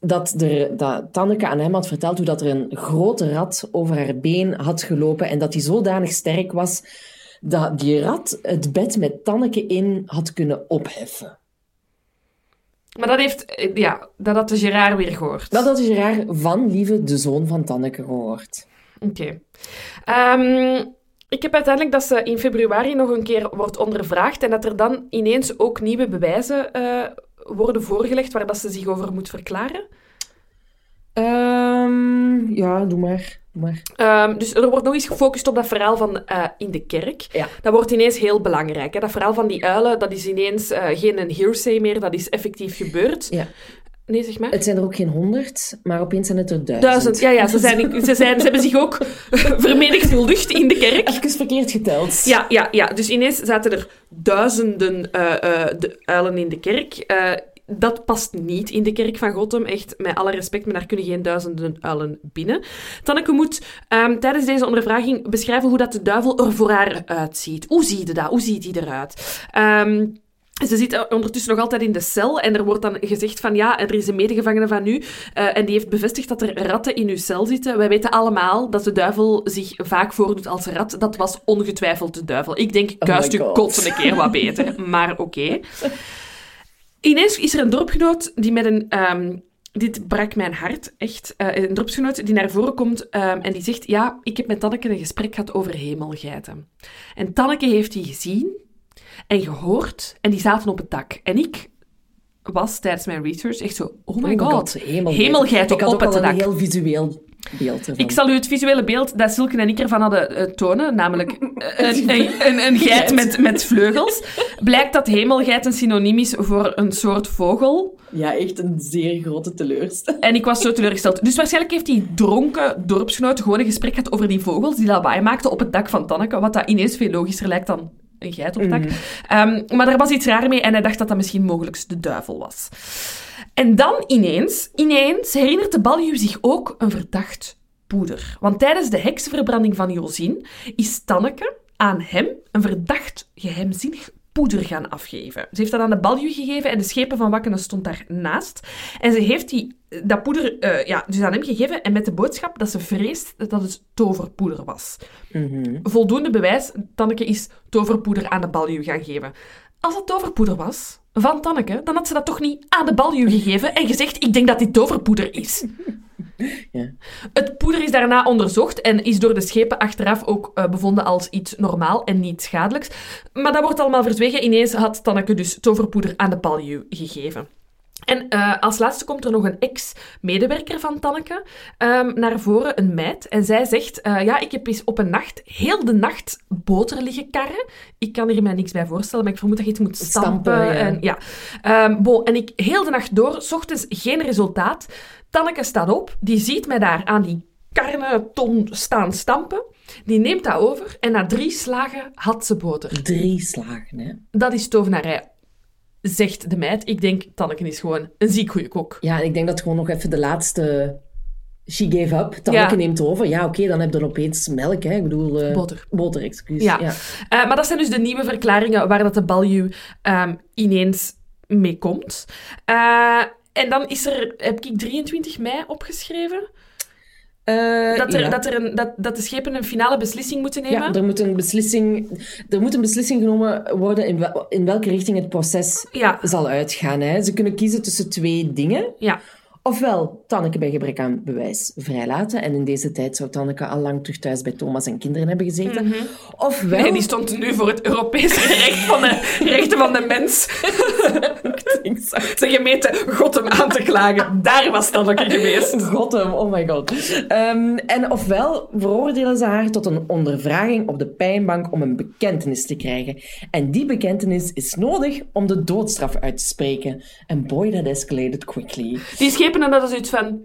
dat, er, dat Tanneke aan hem had verteld hoe dat er een grote rat over haar been had gelopen en dat die zodanig sterk was dat die rat het bed met Tanneke in had kunnen opheffen. Maar dat heeft, ja, dat had de Gerard weer gehoord. Dat had de Gerard van Lieve, de zoon van Tanneke, gehoord. Oké. Okay. Um, ik heb uiteindelijk dat ze in februari nog een keer wordt ondervraagd en dat er dan ineens ook nieuwe bewijzen uh, worden voorgelegd waar dat ze zich over moet verklaren. Um, ja, doe maar. Doe maar. Um, dus er wordt nog eens gefocust op dat verhaal van uh, in de kerk. Ja. Dat wordt ineens heel belangrijk. Hè? Dat verhaal van die uilen, dat is ineens uh, geen een hearsay meer, dat is effectief gebeurd. Ja. Nee, zeg maar. Het zijn er ook geen honderd, maar opeens zijn het er duizend. Duizend, ja, ja. Ze, zijn, ze, zijn, ze hebben zich ook vermenigvuldigd in de kerk. Even verkeerd geteld. Ja, ja, ja. Dus ineens zaten er duizenden uh, uh, de uilen in de kerk. Uh, dat past niet in de kerk van Gotham. Echt, met alle respect, maar daar kunnen geen duizenden uilen binnen. Tanneke moet um, tijdens deze ondervraging beschrijven hoe dat de duivel er voor haar uitziet. Hoe zie je dat? Hoe ziet die eruit? Um, ze zit ondertussen nog altijd in de cel en er wordt dan gezegd van ja, er is een medegevangene van u uh, en die heeft bevestigd dat er ratten in uw cel zitten. Wij weten allemaal dat de duivel zich vaak voordoet als rat. Dat was ongetwijfeld de duivel. Ik denk, kuist oh u kotsen een keer wat beter, maar oké. Okay. Ineens is er een dorpgenoot die met een... Um, dit brak mijn hart, echt. Uh, een dorpsgenoot die naar voren komt um, en die zegt... Ja, ik heb met Tanneke een gesprek gehad over hemelgeiten. En Tanneke heeft die gezien en gehoord en die zaten op het dak. En ik was tijdens mijn research echt zo... Oh my god, god hemelgeiten, hemelgeiten ik had op het al dak. een heel visueel beeld ervan. Ik zal u het visuele beeld dat Silke en ik ervan hadden uh, tonen, namelijk een, een, een, een geit met, met vleugels. Blijkt dat hemelgeit een synoniem is voor een soort vogel. Ja, echt een zeer grote teleurstelling. En ik was zo teleurgesteld. Dus waarschijnlijk heeft die dronken dorpsgenoot gewoon een gesprek gehad over die vogels die lawaai maakten op het dak van Tanneke, wat dat ineens veel logischer lijkt dan een geit op het dak. Mm. Um, maar er was iets raar mee en hij dacht dat dat misschien mogelijk de duivel was. En dan ineens, ineens herinnert de baljuw zich ook een verdacht poeder. Want tijdens de heksenverbranding van Josien is Tanneke aan hem een verdacht geheimzinnig poeder gaan afgeven. Ze heeft dat aan de baljuw gegeven en de schepen van Wakkenen stond daarnaast. En ze heeft die, dat poeder uh, ja, dus aan hem gegeven en met de boodschap dat ze vreest dat het toverpoeder was. Mm -hmm. Voldoende bewijs, Tanneke is toverpoeder aan de baljuw gaan geven. Als het toverpoeder was van Tanneke, dan had ze dat toch niet aan de baljuw gegeven en gezegd, ik denk dat dit toverpoeder is. Ja. Het poeder is daarna onderzocht en is door de schepen achteraf ook uh, bevonden als iets normaal en niet schadelijks. Maar dat wordt allemaal verzwegen. Ineens had Tanneke dus toverpoeder aan de baljuw gegeven. En uh, als laatste komt er nog een ex-medewerker van Tanneke um, naar voren, een meid. En zij zegt, uh, ja, ik heb eens op een nacht, heel de nacht, boter liggen karren. Ik kan er mij niks bij voorstellen, maar ik vermoed dat je iets moet stampen. Stampen, ja. En, ja. Um, bon, en ik heel de nacht door, 's ochtends geen resultaat. Tanneke staat op, die ziet mij daar aan die karneton staan stampen. Die neemt dat over en na drie slagen had ze boter. Drie slagen, hè? Dat is tovenarij zegt de meid. Ik denk, Tanneke is gewoon een ziek goede kok. Ja, ik denk dat gewoon nog even de laatste... She gave up. Tanneke Ja. neemt over. Ja, oké, dan heb je dan opeens melk, hè. Ik bedoel... eh, Boter. Boter, excuus. Ja. ja. Uh, maar dat zijn dus de nieuwe verklaringen waar dat de baljuw um, ineens mee komt. Uh, en dan is er, heb ik 23 mei opgeschreven, Uh, dat, er, ja. dat, er een, dat, dat de schepen een finale beslissing moeten nemen. Ja, er moet een beslissing, er moet een beslissing genomen worden in, wel, in welke richting het proces Ja. zal uitgaan. Hè. Ze kunnen kiezen tussen twee dingen. ja. Ofwel Tanneke bij gebrek aan bewijs vrijlaten. En in deze tijd zou Tanneke al lang terug thuis bij Thomas en kinderen hebben gezeten. Ofwel... Nee, die stond nu voor het Europese recht van de rechten van de mens. Zijn gemeente Gotham aan te klagen. Daar was Tanneke geweest. Gotham, oh my god. Ehm, en ofwel veroordelen ze haar tot een ondervraging op de pijnbank om een bekentenis te krijgen. En die bekentenis is nodig om de doodstraf uit te spreken. En boy, that escalated quickly. Die schepenen dat is iets van...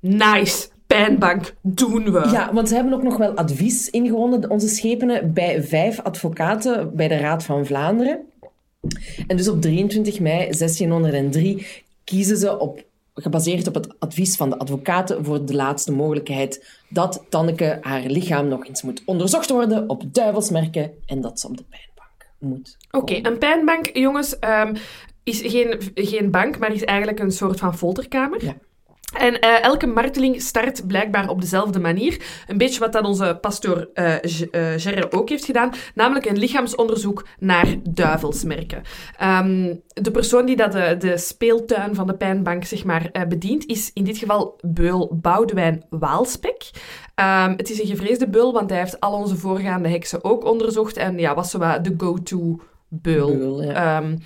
Nice, pijnbank, doen we. Ja, want ze hebben ook nog wel advies ingewonnen, onze schepenen, bij vijf advocaten bij de Raad van Vlaanderen. En dus op 23 mei 1603 kiezen ze op, gebaseerd op het advies van de advocaten voor de laatste mogelijkheid dat Tanneke haar lichaam nog eens moet onderzocht worden op duivelsmerken en dat ze op de pijnbank moet. Oké, een pijnbank, jongens, ehm, is geen, geen bank, maar is eigenlijk een soort van folterkamer. Ja. En uh, elke marteling start blijkbaar op dezelfde manier. Een beetje wat dat onze pastoor uh, Gerre ook heeft gedaan. Namelijk een lichaamsonderzoek naar duivelsmerken. Um, de persoon die dat de, de, speeltuin van de pijnbank zeg maar, bedient, is in dit geval beul Boudewijn Waalspek. Um, het is een gevreesde beul, want hij heeft al onze voorgaande heksen ook onderzocht. En ja, was zo de go-to beul. Beul, ja. um,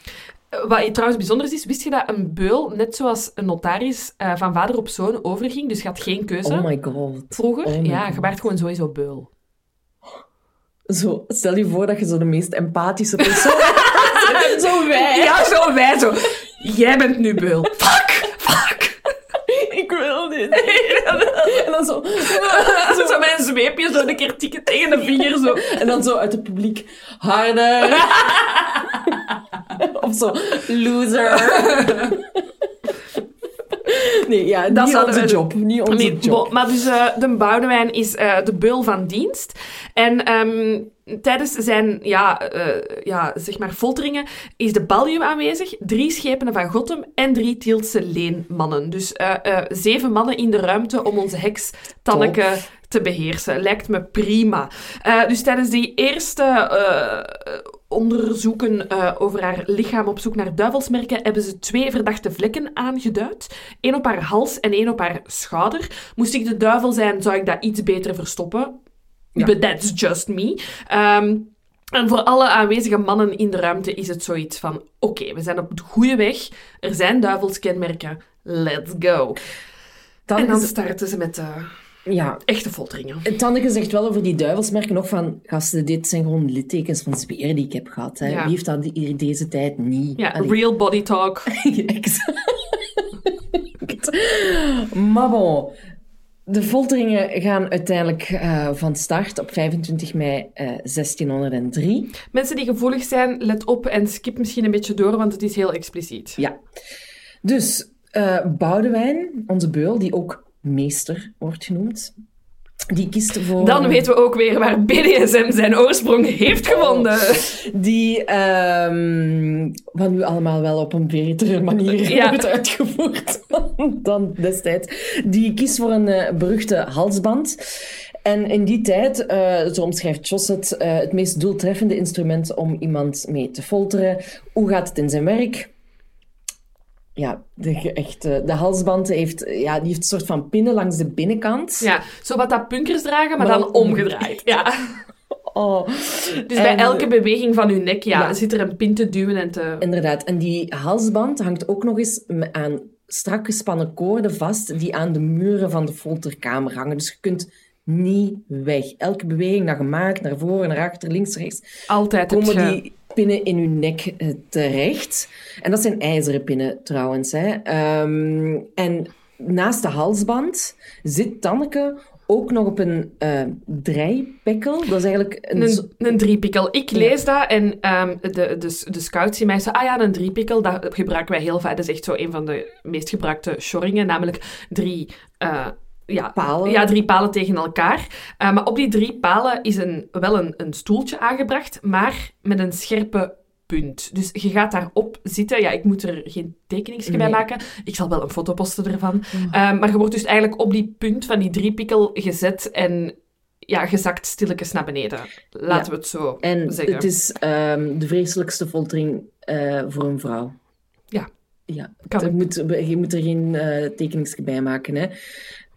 wat trouwens bijzonder is, wist je dat een beul, net zoals een notaris, uh, van vader op zoon overging? Dus je had geen keuze. Oh my god. Vroeger? Oh my ja, je werd gewoon sowieso beul. Zo, stel je voor dat je zo de meest empathische persoon bent. zo wij. Ja, zo wij zo. Jij bent nu beul. Fuck! Fuck! Ik wil dit. En dan zo... Zo, zo met een zweepje zo een keer tikken tegen de vinger zo. En dan zo uit het publiek... Harder. of zo... Loser. Nee, ja, Dat niet zouden onze we- job. Niet onze Nee, job. bo- maar dus eh, de Boudewijn is eh, de beul van dienst. En ehm, tijdens zijn ja, eh, ja, zeg maar folteringen is de Ballium aanwezig, drie schepenen van Gotham en drie Tieltse leenmannen. Dus zeven mannen in de ruimte om onze heks Tanneke te beheersen. Lijkt me prima. Dus tijdens die eerste onderzoeken eh, over haar lichaam op zoek naar duivelsmerken hebben ze twee verdachte vlekken aangeduid. Eén op haar hals en één op haar schouder. Moest ik de duivel zijn, zou ik dat iets beter verstoppen. Ja. But that's just me. Ehm, en voor alle aanwezige mannen in de ruimte is het zoiets van... Oké, we zijn op de goede weg. Er zijn duivelskenmerken. Let's go. Dan en dan starten ze met de Ja, echte folteringen. Tanneke zegt wel over die duivelsmerken nog van... Gasten, dit zijn gewoon littekens van zwier die ik heb gehad. Hè. Ja. Wie heeft dat hier deze tijd niet? Ja, Allee. real body talk. Exact. maar bon, de folteringen gaan uiteindelijk eh, van start op 25 mei eh, 1603. Mensen die gevoelig zijn, let op en skip misschien een beetje door, want het is heel expliciet. Ja. Dus eh Boudewijn, onze beul, die ook meester wordt genoemd, die kiest voor... Dan weten we ook weer waar BDSM zijn oorsprong heeft gevonden. Die, ehm, wat nu allemaal wel op een betere manier Ja. wordt uitgevoerd dan destijds. Die kiest voor een eh, beruchte halsband. En in die tijd, eh, zo omschrijft Jos het, eh, het meest doeltreffende instrument om iemand mee te folteren. Hoe gaat het in zijn werk? Ja, de, echt, eh, de halsband heeft, ja, die heeft een soort van pinnen langs de binnenkant. Ja, zo wat dat punkers dragen, maar, Maar dan omgedraaid. Ja. Oh. Dus bij elke beweging van uw nek ja, Ja. zit er een pin te duwen en te... Inderdaad. En die halsband hangt ook nog eens aan strak gespannen koorden vast die aan de muren van de folterkamer hangen. Dus je kunt niet weg. Elke beweging dat je maakt, naar voren, naar achter, links, rechts, Altijd komen die pinnen in je nek eh, terecht. En dat zijn ijzeren pinnen trouwens. Hè. Ehm, en naast de halsband zit Tanneke ook nog op een draaipekkel. Dat is eigenlijk een... Een, een driepikkel. Ik lees dat en ehm, de, de, de scouts zien mij zo... Ah ja, een driepikkel, dat gebruiken wij heel vaak. Dat is echt zo een van de meest gebruikte shoringen. Namelijk drie... eh, ja, Palen. Ja, drie palen tegen elkaar. Eh, maar op die drie palen is een, wel een, een stoeltje aangebracht, maar met een scherpe punt. Dus je gaat daarop zitten. Ja, ik moet er geen tekeningsje bij maken. Ik zal wel een foto posten ervan. Eh, maar je wordt dus eigenlijk op die punt van die driepikkel gezet en ja, gezakt stilletjes naar beneden. Laten Ja. we het zo En zeggen. het is ehm, de vreselijkste foltering eh, voor een vrouw. Ja. Ja, Kan je moet, je moet er geen uh, tekeningsje bij maken. Hè.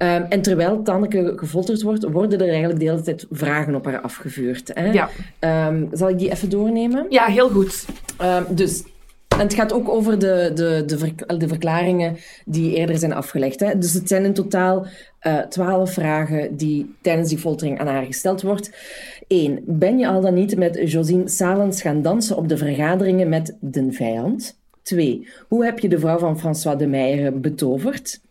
Um, en terwijl Tanneke gefolterd wordt, worden er eigenlijk de hele tijd vragen op haar afgevuurd. Hè. Ja. Um, zal ik die even doornemen? Ja, heel goed. Um, dus en het gaat ook over de, de, de, ver, de, verklaringen die eerder zijn afgelegd. Hè. Dus het zijn in totaal uh, twaalf vragen die tijdens die foltering aan haar gesteld wordt. 1. Ben je al dan niet met Josine Salens gaan dansen op de vergaderingen met de vijand? 2. Hoe heb je de vrouw van François de Meijer betoverd?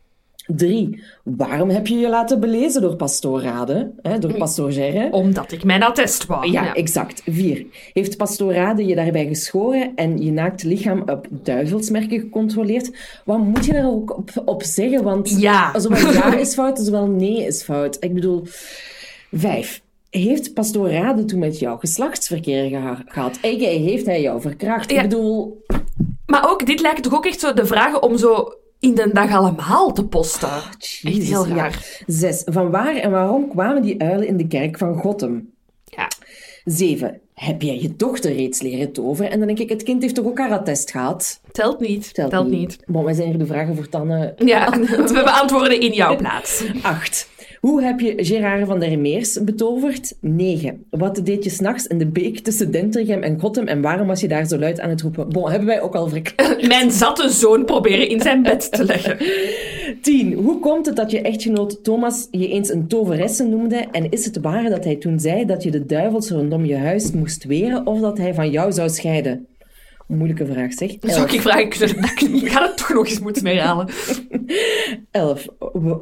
3. Waarom heb je je laten belezen door pastoor Rade, hè, door pastoor Gerre? Omdat ik mijn attest wou. Ja, ja, exact. 4. Heeft pastoor Rade je daarbij geschoren en je naakt lichaam op duivelsmerken gecontroleerd? Wat moet je daar ook op, op zeggen? Want ja. zowel ja is fout, zowel nee is fout. Ik bedoel... 5. Heeft pastoor Rade toen met jou geslachtsverkeer geha gehad? Heeft hij jou verkracht? Ja. Ik bedoel... Maar ook, dit lijkt toch ook echt zo de vragen om zo in de dag allemaal te posten. Oh, echt heel raar. Ja. Zes. Van waar en waarom kwamen die uilen in de kerk van Gottem? Ja. Zeven. Heb jij je dochter reeds leren toveren? En dan denk ik, het kind heeft toch ook haar attest gehad? Telt niet. Telt, Telt niet. niet. Bon, wij zijn hier de vragen voor Tanne. Ja, we beantwoorden in jouw plaats. Acht. Hoe heb je Gerard van der Meers betoverd? 9. Wat deed je s'nachts in de beek tussen Dentergem en Gottem en waarom was je daar zo luid aan het roepen? Bon, hebben wij ook al verklaard. Mijn zatte zoon proberen in zijn bed te leggen. 10. Hoe komt het dat je echtgenoot Thomas je eens een toveresse noemde en is het waar dat hij toen zei dat je de duivels rondom je huis moest weren of dat hij van jou zou scheiden? Moeilijke vraag, zeg. Zou ik vragen kunnen? Ik ga het toch nog eens moeten herhalen. 11.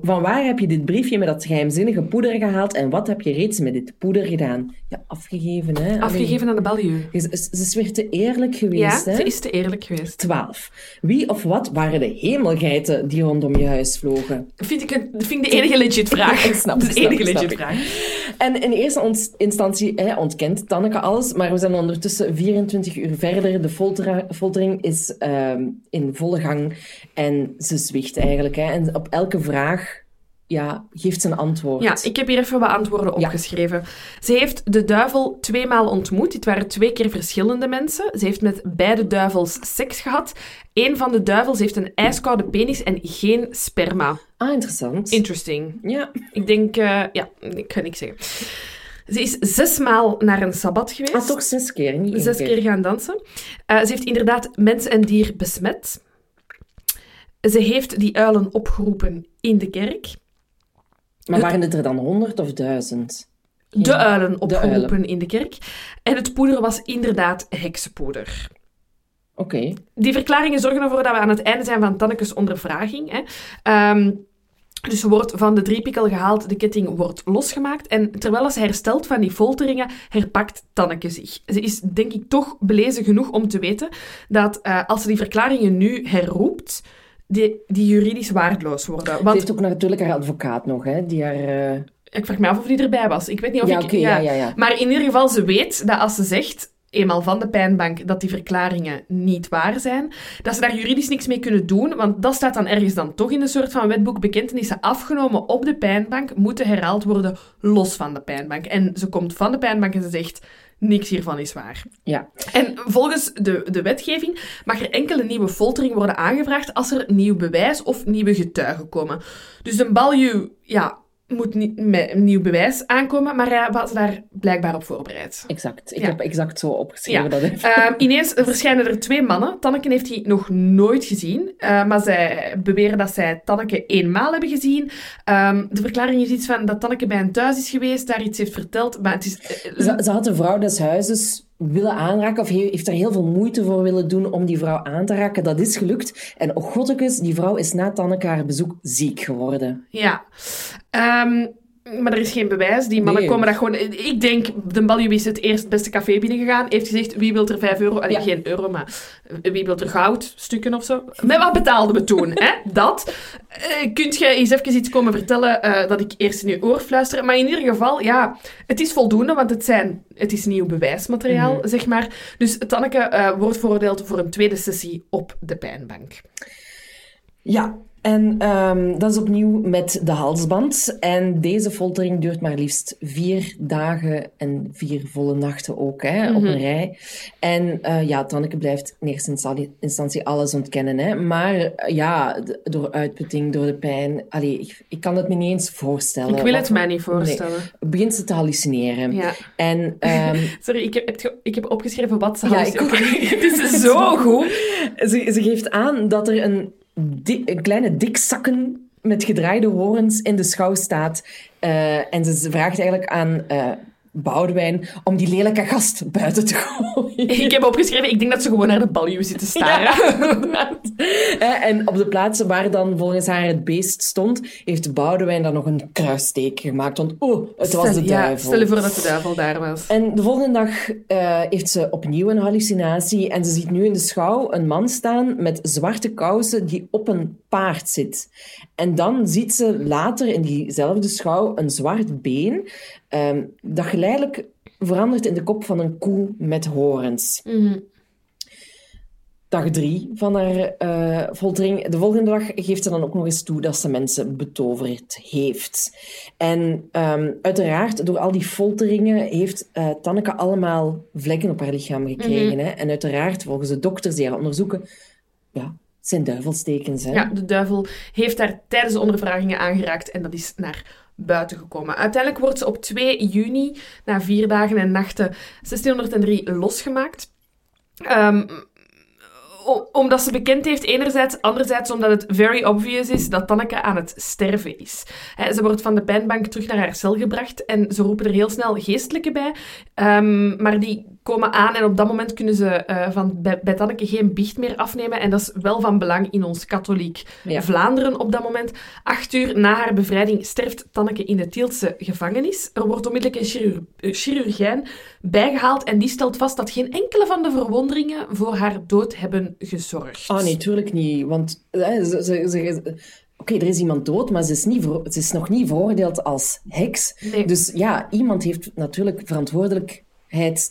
Van waar heb je dit briefje met dat geheimzinnige poeder gehaald en wat heb je reeds met dit poeder gedaan? Ja, afgegeven, hè? Afgegeven aan de Balieu. Ze, ze is weer te eerlijk geweest, ja, hè? ze is te eerlijk geweest. 12. Wie of wat waren de hemelgeiten die rondom je huis vlogen? Vind ik, een, vind ik de enige legit vraag. ik snap het. De enige legit vraag. En in eerste instantie hè, ontkent Tanneke alles, maar we zijn ondertussen 24 uur verder. De foltering is uh, in volle gang en ze zwicht eigenlijk. Hè. En op elke vraag ja, geeft ze een antwoord. Ja, ik heb hier even wat antwoorden opgeschreven. Ja. Ze heeft de duivel tweemaal ontmoet. Dit waren twee keer verschillende mensen. Ze heeft met beide duivels seks gehad. Eén van de duivels heeft een ijskoude penis en geen sperma. Ah, interessant. Interesting. Ja. Ik denk, uh, ja, ik ga niks zeggen. Ze is zesmaal naar een sabbat geweest. Ah, toch zes keer, niet Zes keer. keer gaan dansen. Uh, ze heeft inderdaad mens en dier besmet. Ze heeft die uilen opgeroepen in de kerk. Maar waren het er dan honderd of duizend? De uilen opgeroepen de uilen. in de kerk. En het poeder was inderdaad heksenpoeder. Oké. Okay. Die verklaringen zorgen ervoor dat we aan het einde zijn van Tannekes ondervraging. Hè. Um, dus wordt van de driepikkel gehaald, de ketting wordt losgemaakt. En terwijl ze herstelt van die folteringen, herpakt Tanneke zich. Ze is denk ik toch belezen genoeg om te weten dat uh, als ze die verklaringen nu herroept, die, die juridisch waardeloos worden. Want ze heeft ook natuurlijk haar advocaat nog, hè, die haar... Uh... Ik vraag me af of die erbij was. Ik weet niet of ja, ik... Okay, ja, ja, ja. Maar in ieder geval, ze weet dat als ze zegt eenmaal van de pijnbank dat die verklaringen niet waar zijn, dat ze daar juridisch niks mee kunnen doen, want dat staat dan ergens dan toch in een soort van wetboek. Bekentenissen afgenomen op de pijnbank moeten herhaald worden los van de pijnbank. En ze komt van de pijnbank en ze zegt, niks hiervan is waar. Ja. En volgens de, de wetgeving mag er enkele nieuwe foltering worden aangevraagd als er nieuw bewijs of nieuwe getuigen komen. Dus een balju, ja, moet niet met een nieuw bewijs aankomen, maar hij was daar blijkbaar op voorbereid. Exact. Ik Ja. heb exact zo opgeschreven Ja. dat. Ehm, ineens verschijnen er twee mannen. Tanneke heeft die nog nooit gezien, eh, maar zij beweren dat zij Tanneke eenmaal hebben gezien. Ehm, de verklaring is iets van dat Tanneke bij hen thuis is geweest, daar iets heeft verteld, maar het is... eh, Ze, ze had de vrouw des huizes willen aanraken, of he- heeft er heel veel moeite voor willen doen om die vrouw aan te raken. Dat is gelukt. En oh godtekes, die vrouw is na Tanneke haar bezoek ziek geworden. Ja. Ehm, maar er is geen bewijs. Die mannen Nee. komen dat gewoon... Ik denk, de Balju is het eerst beste café binnengegaan. Heeft gezegd, wie wil er 5 euro? Allee, Ja. geen euro, maar wie wil er goud? Stukken of zo? Met wat betaalden we toen? hè? Dat. Eh, kunt je eens even iets komen vertellen eh, dat ik eerst in je oor fluister? Maar in ieder geval, ja, het is voldoende, want het, zijn, het is nieuw bewijsmateriaal, Mhm. zeg maar. Dus Tanneke eh, wordt veroordeeld voor een tweede sessie op de pijnbank. Ja, En ehm, dat is opnieuw met de halsband. En deze foltering duurt maar liefst vier dagen en vier volle nachten ook, hè, op een rij. En uh, ja, Tanneke blijft in eerste instantie alles ontkennen. Hè. Maar uh, ja, door uitputting, door de pijn... Allee, ik, ik, kan het me niet eens voorstellen. Ik wil het mij niet voorstellen. Nee, begint ze te hallucineren. Ja. En, um, Sorry, ik heb, ik heb opgeschreven wat ze ja, Het is zo goed. Ze, ze geeft aan dat er een kleine dikzakken met gedraaide horens in de schouw staat. Uh, en ze vraagt eigenlijk aan uh, Boudewijn om die lelijke gast buiten te gooien. Ik heb opgeschreven, ik denk dat ze gewoon naar de baljuw zitten staren. Ja. en op de plaats waar dan volgens haar het beest stond, heeft Boudewijn dan nog een kruissteek gemaakt. Want oh, het was de duivel. Ja, stel je voor dat de duivel daar was. En de volgende dag uh, heeft ze opnieuw een hallucinatie en ze ziet nu in de schouw een man staan met zwarte kousen die op een paard zit. En dan ziet ze later in diezelfde schouw een zwart been um, dat geleidelijk verandert in de kop van een koe met horens. Mm Dag drie van haar uh, foltering. De volgende dag geeft ze dan ook nog eens toe dat ze mensen betoverd heeft. En um, uiteraard, door al die folteringen heeft uh, Tanneke allemaal vlekken op haar lichaam gekregen. Mm -hmm. hè? En uiteraard, volgens de dokters die haar onderzoeken, ja, zijn duivelstekens. Hè? Ja, de duivel heeft haar tijdens de ondervragingen aangeraakt en dat is naar buiten gekomen. Uiteindelijk wordt ze op 2 juni, na vier dagen en nachten, 1603 losgemaakt. Um, omdat ze bekend heeft, enerzijds. Anderzijds omdat het very obvious is dat Tanneke aan het sterven is. ze wordt van de pijnbank terug naar haar cel gebracht en ze roepen er heel snel geestelijke bij. Um, maar die komen aan en op dat moment kunnen ze uh, van bij, bij, Tanneke geen biecht meer afnemen. En dat is wel van belang in ons katholiek Vlaanderen op dat moment. Acht uur na haar bevrijding sterft Tanneke in de Tieltse gevangenis. Er wordt onmiddellijk een chirurg, uh, chirurgijn bijgehaald en die stelt vast dat geen enkele van de verwonderingen voor haar dood hebben gezorgd. Ah, nee, tuurlijk niet. Want uh, ze, ze, ze Oké, er is iemand dood, maar ze is, niet ze is nog niet veroordeeld als heks. Nee. Dus ja, iemand heeft natuurlijk verantwoordelijk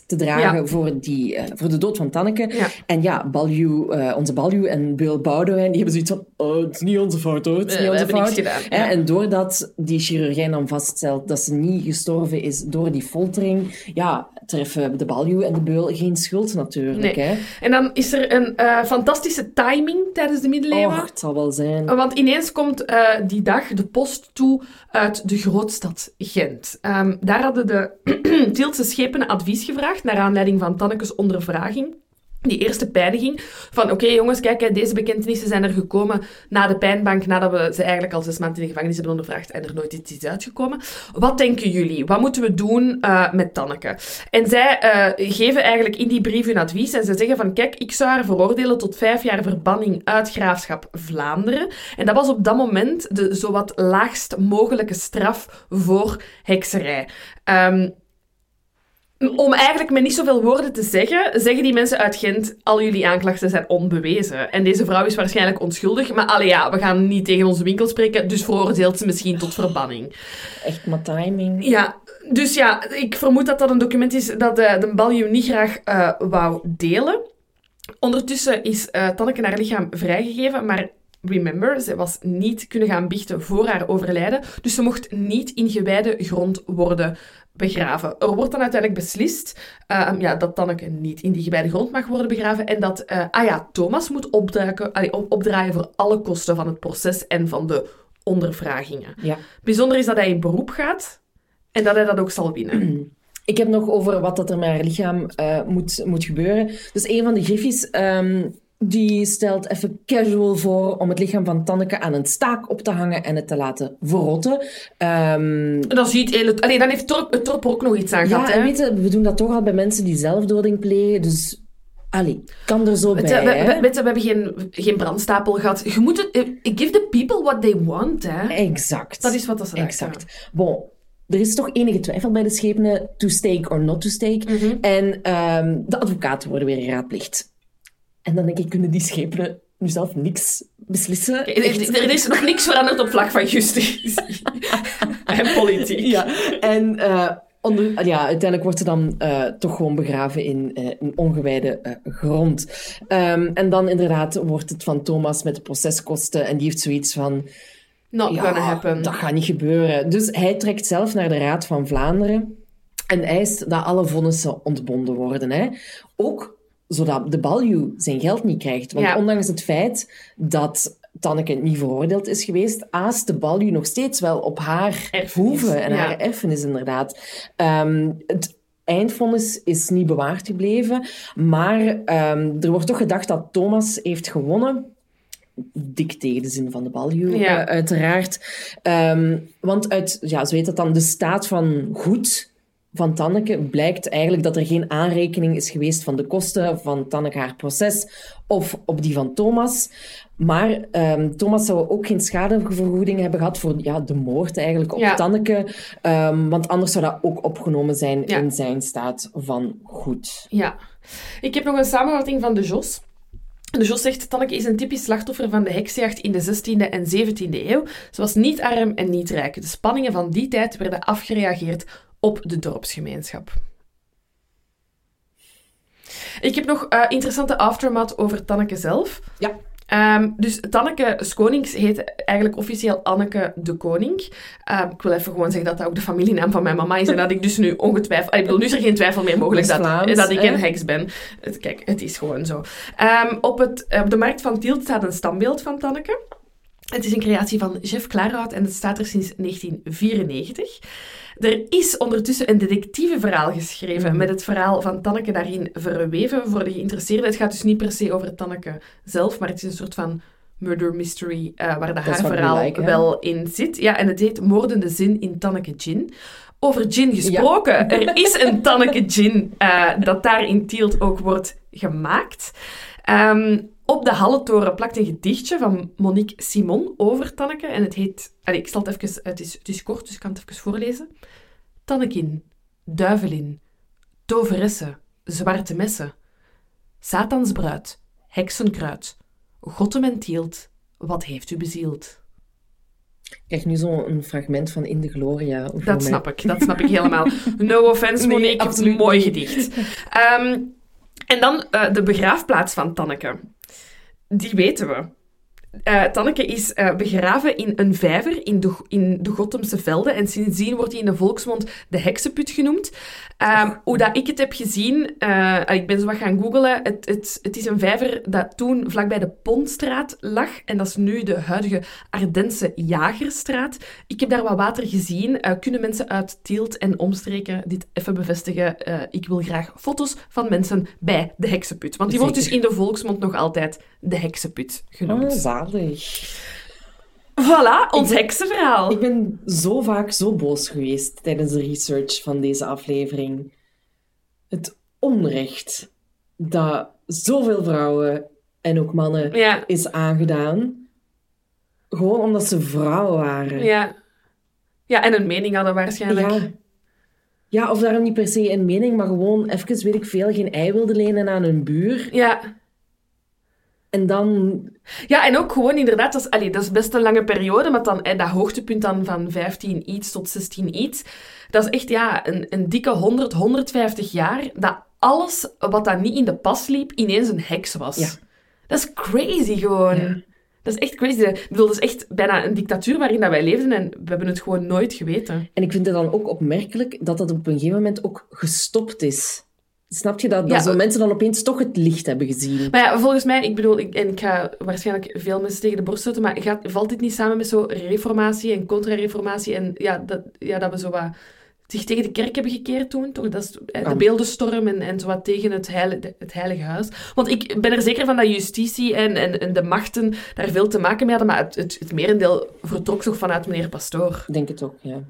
te dragen voor, die, uh, voor de dood van Tanneke. Ja. En ja, Balju, uh, onze Balju en Beul Boudewijn, die hebben zoiets van, oh, het is niet onze fout hoor, het is niet onze fout. Gedaan, ja. En doordat die chirurgijn dan vaststelt dat ze niet gestorven is door die foltering, ja, treffen de Balju en de Beul geen schuld natuurlijk. Nee. Hè. En dan is er een uh, fantastische timing tijdens de middeleeuwen. Oh, het zal wel zijn. Want ineens komt die dag de post toe uit de grootstad Gent. Um, daar hadden de Tieltse schepen advies gevraagd naar aanleiding van Tannekes ondervraging die eerste pijniging. Van oké jongens, kijk, deze bekentenissen zijn er gekomen na de pijnbank, nadat we ze eigenlijk al zes maanden in de gevangenis hebben ondervraagd en er nooit iets is uitgekomen. Wat denken jullie? Wat moeten we doen uh, met Tanneke? En zij uh, geven eigenlijk in die brief hun advies en ze zeggen van kijk, ik zou haar veroordelen tot vijf jaar verbanning uit graafschap Vlaanderen. En dat was op dat moment de zowat laagst mogelijke straf voor hekserij. Um, om eigenlijk met niet zoveel woorden te zeggen, zeggen die mensen uit Gent, al jullie aanklachten zijn onbewezen. En deze vrouw is waarschijnlijk onschuldig, maar allee ja, we gaan niet tegen onze winkel spreken, dus veroordeelt ze misschien tot verbanning. Echt maar timing. Ja, dus ja, ik vermoed dat dat een document is dat de, de Ballium niet graag uh, wou delen. Ondertussen is uh, Tanneke haar lichaam vrijgegeven, maar Remember, ze was niet kunnen gaan biechten voor haar overlijden, dus ze mocht niet in gewijde grond worden begraven. Er wordt dan uiteindelijk beslist uh, ja, dat Tanneke niet in die gewijde grond mag worden begraven en dat uh, ah ja, Thomas moet opdraaien, allee, opdraaien voor alle kosten van het proces en van de ondervragingen. Ja. Bijzonder is dat hij in beroep gaat en dat hij dat ook zal winnen. Ik heb nog over wat dat er met haar lichaam uh, moet, moet gebeuren. Dus een van de griffies um, die stelt even casual voor om het lichaam van Tanneke aan een staak op te hangen en het te laten verrotten. Um, dan ziet het Allee, dan heeft Torp, het Torp ook nog iets aan ja, gehad. Ja, weet je, we doen dat toch al bij mensen die zelfdoding plegen, dus... Allee, kan er zo bij, we, we, we, we hebben geen, geen brandstapel gehad. Je moet het... Give the people what they want, hè. Exact. Dat is wat dat ze Exact. Ja. Bon, er is toch enige twijfel bij de schepenen, to stake or not to stake. Mm -hmm. En um, de advocaten worden weer geraadplicht. En dan denk ik, kunnen die schepen nu zelf niks beslissen? Er, er, is nog niks veranderd op vlak van justitie en politiek. Ja, en uh, onder, ja, uiteindelijk wordt ze dan uh, toch gewoon begraven in, uh, in ongewijde uh, grond. Um, en dan inderdaad wordt het van Thomas met de proceskosten en die heeft zoiets van... Not ja, gonna happen. Dat gaat niet gebeuren. Dus hij trekt zelf naar de Raad van Vlaanderen en eist dat alle vonnissen ontbonden worden. Hè. Ook zodat de Balju zijn geld niet krijgt. Want ondanks het feit dat Tanneke niet veroordeeld is geweest, aast de Balju nog steeds wel op haar erfenis. hoeven en haar erfenis inderdaad. Um, het eindvonnis is niet bewaard gebleven, maar um, er wordt toch gedacht dat Thomas heeft gewonnen. Dik tegen de zin van de balju, ja. uh, uiteraard. Um, want uit, ja, zo heet dat dan, de staat van goed van Tanneke blijkt eigenlijk dat er geen aanrekening is geweest van de kosten van Tanneke haar proces of op die van Thomas. Maar um, Thomas zou ook geen schadevergoeding hebben gehad voor ja, de moord eigenlijk op Tanneke. Um, want anders zou dat ook opgenomen zijn in zijn staat van goed. Ja. Ik heb nog een samenvatting van de Jos. De Jos zegt, Tanneke is een typisch slachtoffer van de heksjacht in de 16e en 17e eeuw. Ze was niet arm en niet rijk. De spanningen van die tijd werden afgereageerd op de dorpsgemeenschap. Ik heb nog uh, interessante aftermath over Tanneke zelf. Ja. Um, dus Tanneke Skonings heet eigenlijk officieel Anneke de Koning. Um, ik wil even gewoon zeggen dat dat ook de familienaam van mijn mama is en dat ik dus nu ongetwijfeld... Ik bedoel, nu is er geen twijfel meer mogelijk dat, dat ik een heks ben. Kijk, het is gewoon zo. Um, op, het, op de markt van Tielt staat een standbeeld van Tanneke. Het is een creatie van Jeff Klaarhout en het staat er sinds 1994. Er is ondertussen een detectiveverhaal geschreven met het verhaal van Tanneke daarin verweven voor de geïnteresseerden. Het gaat dus niet per se over Tanneke zelf, maar het is een soort van murder mystery uh, waar de haar verhaal wel in zit. Ja, en het heet Moordende Zin in Tanneke Gin. Over gin gesproken. Er is een Tanneke Gin uh, dat daar in Tielt ook wordt gemaakt. Um, op de Halletoren plakt een gedichtje van Monique Simon over Tanneke. En het heet... Allez, ik zal het even... Het is, het is kort, dus ik kan het even voorlezen. Tannekin, duivelin, toveresse, zwarte messen. Satans bruid, heksenkruid, gotte mentielt, wat heeft u bezield? Ik krijg nu zo'n fragment van In de Gloria. Dat snap ik, dat snap ik helemaal. No offense, Monique, nee, mooi gedicht. Um, en dan uh, de begraafplaats van Tanneke die weten we. Uh, Tanneke is uh, begraven in een vijver in de, in de Gottemse velden. En sindsdien wordt hij in de volksmond de heksenput genoemd. Um, hoe dat ik het heb gezien, uh, ik ben zo wat gaan googlen. Het, het, het is een vijver dat toen vlakbij de Pontstraat lag. En dat is nu de huidige Ardense Jagerstraat. Ik heb daar wat water gezien. kunnen mensen uit Tielt en omstreken dit even bevestigen? ik wil graag foto's van mensen bij de heksenput. Want die wordt dus in de volksmond nog altijd de heksenput genoemd. Oh, zalig. Voilà, ons heksenverhaal. Ik ben zo vaak zo boos geweest tijdens de research van deze aflevering. Het onrecht dat zoveel vrouwen en ook mannen is aangedaan. Gewoon omdat ze vrouwen waren. Ja. Ja, en een mening hadden waarschijnlijk. Ja. Ja, of daarom niet per se een mening, maar gewoon even, weet ik veel, geen ei wilde lenen aan een buur. Ja. En dan... Ja, en ook gewoon inderdaad, dat is, allee, dat is best een lange periode, maar dan dat hoogtepunt dan van 15 iets tot 16 iets, dat is echt ja, een, een dikke 100, 150 jaar, dat alles wat dan niet in de pas liep, ineens een heks was. Ja. Dat is crazy gewoon. Dat is echt crazy. Ik bedoel, dat is echt bijna een dictatuur waarin dat wij leefden en we hebben het gewoon nooit geweten. En ik vind het dan ook opmerkelijk dat dat op een gegeven moment ook gestopt is. Snap je dat? Dat zo mensen dan opeens toch het licht hebben gezien. Maar ja, volgens mij, ik bedoel, ik, en ik ga waarschijnlijk veel mensen tegen de borst stoten, maar gaat, valt dit niet samen met zo reformatie en contra-reformatie en ja dat, ja, dat we zo wat zich tegen de kerk hebben gekeerd toen, toch? Dat is eh, de beeldenstorm en, en zo wat tegen het, heilige, het heilige huis. Want ik ben er zeker van dat justitie en, en, en de machten daar veel te maken mee hadden, maar het, het, het merendeel vertrok toch vanuit meneer Pastoor. Ik denk het ook, ja.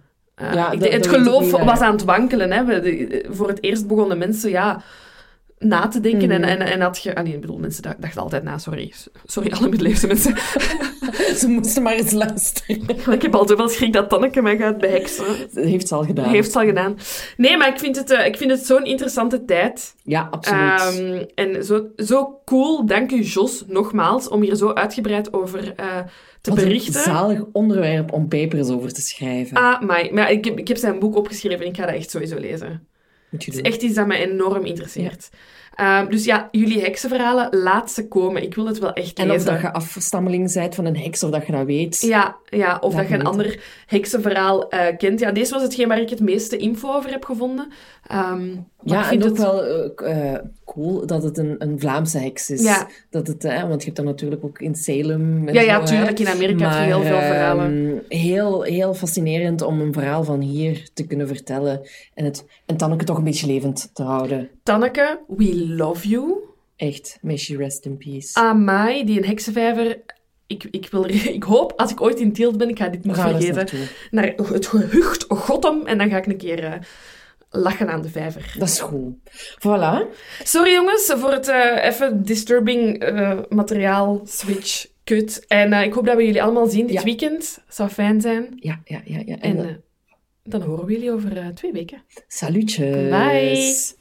Uh, ja, het geloof was aan het wankelen. Hè. voor het eerst begonnen mensen ja, na te denken. Mm. En, en, en had je... Ah, nee, ik bedoel, mensen dachten altijd na. Sorry. Sorry, alle middeleeuwse mensen. ze moesten maar eens luisteren. ik heb altijd wel schrik dat Tanneke mij gaat beheksen. Heeft ze al gedaan. Heeft ze al gedaan. Nee, maar ik vind het, uh, ik vind het zo'n interessante tijd. Ja, absoluut. Um, en zo, zo cool. Dank u, Jos, nogmaals, om hier zo uitgebreid over uh, te Wat een berichten. zalig onderwerp om papers over te schrijven. Ah, maar, maar ik, heb, ik heb zijn boek opgeschreven en ik ga dat echt sowieso lezen. Moet je Het is echt iets dat me enorm interesseert. Ehm, dus ja, jullie heksenverhalen, laat ze komen. Ik wil het wel echt En lezen. of dat je afstammeling bent van een heks, of dat je dat weet. Ja, ja of dat je een ander heksenverhaal eh, kent. Ja, deze was hetgeen waar ik het meeste info over heb gevonden. Ik Ja, vind en ook het... wel eh, eh, cool dat het een, een Vlaamse heks is. Ja. Dat het, eh, want je hebt dat natuurlijk ook in Salem. Ja, ja, hè. tuurlijk. In Amerika heb je heel veel Maar, verhalen. ehm, heel, heel fascinerend om een verhaal van hier te kunnen vertellen. En, het, en Tanneke toch een beetje levend te houden. Tanneke, we love you. Echt, may she rest in peace. Amai, die een heksenvijver. Ik, ik, wil, ik hoop, als ik ooit in Tielt ben, ik ga dit niet er vergeten, naar het gehucht Gotham. En dan ga ik een keer eh, lachen aan de vijver. Dat is goed. Voilà. Sorry jongens voor het eh, even disturbing eh, materiaal switch kut. En eh, ik hoop dat we jullie allemaal zien dit Ja. weekend. zou fijn zijn. Ja, ja, ja. ja. En En, dan horen we jullie over twee weken. salutjes. Bye.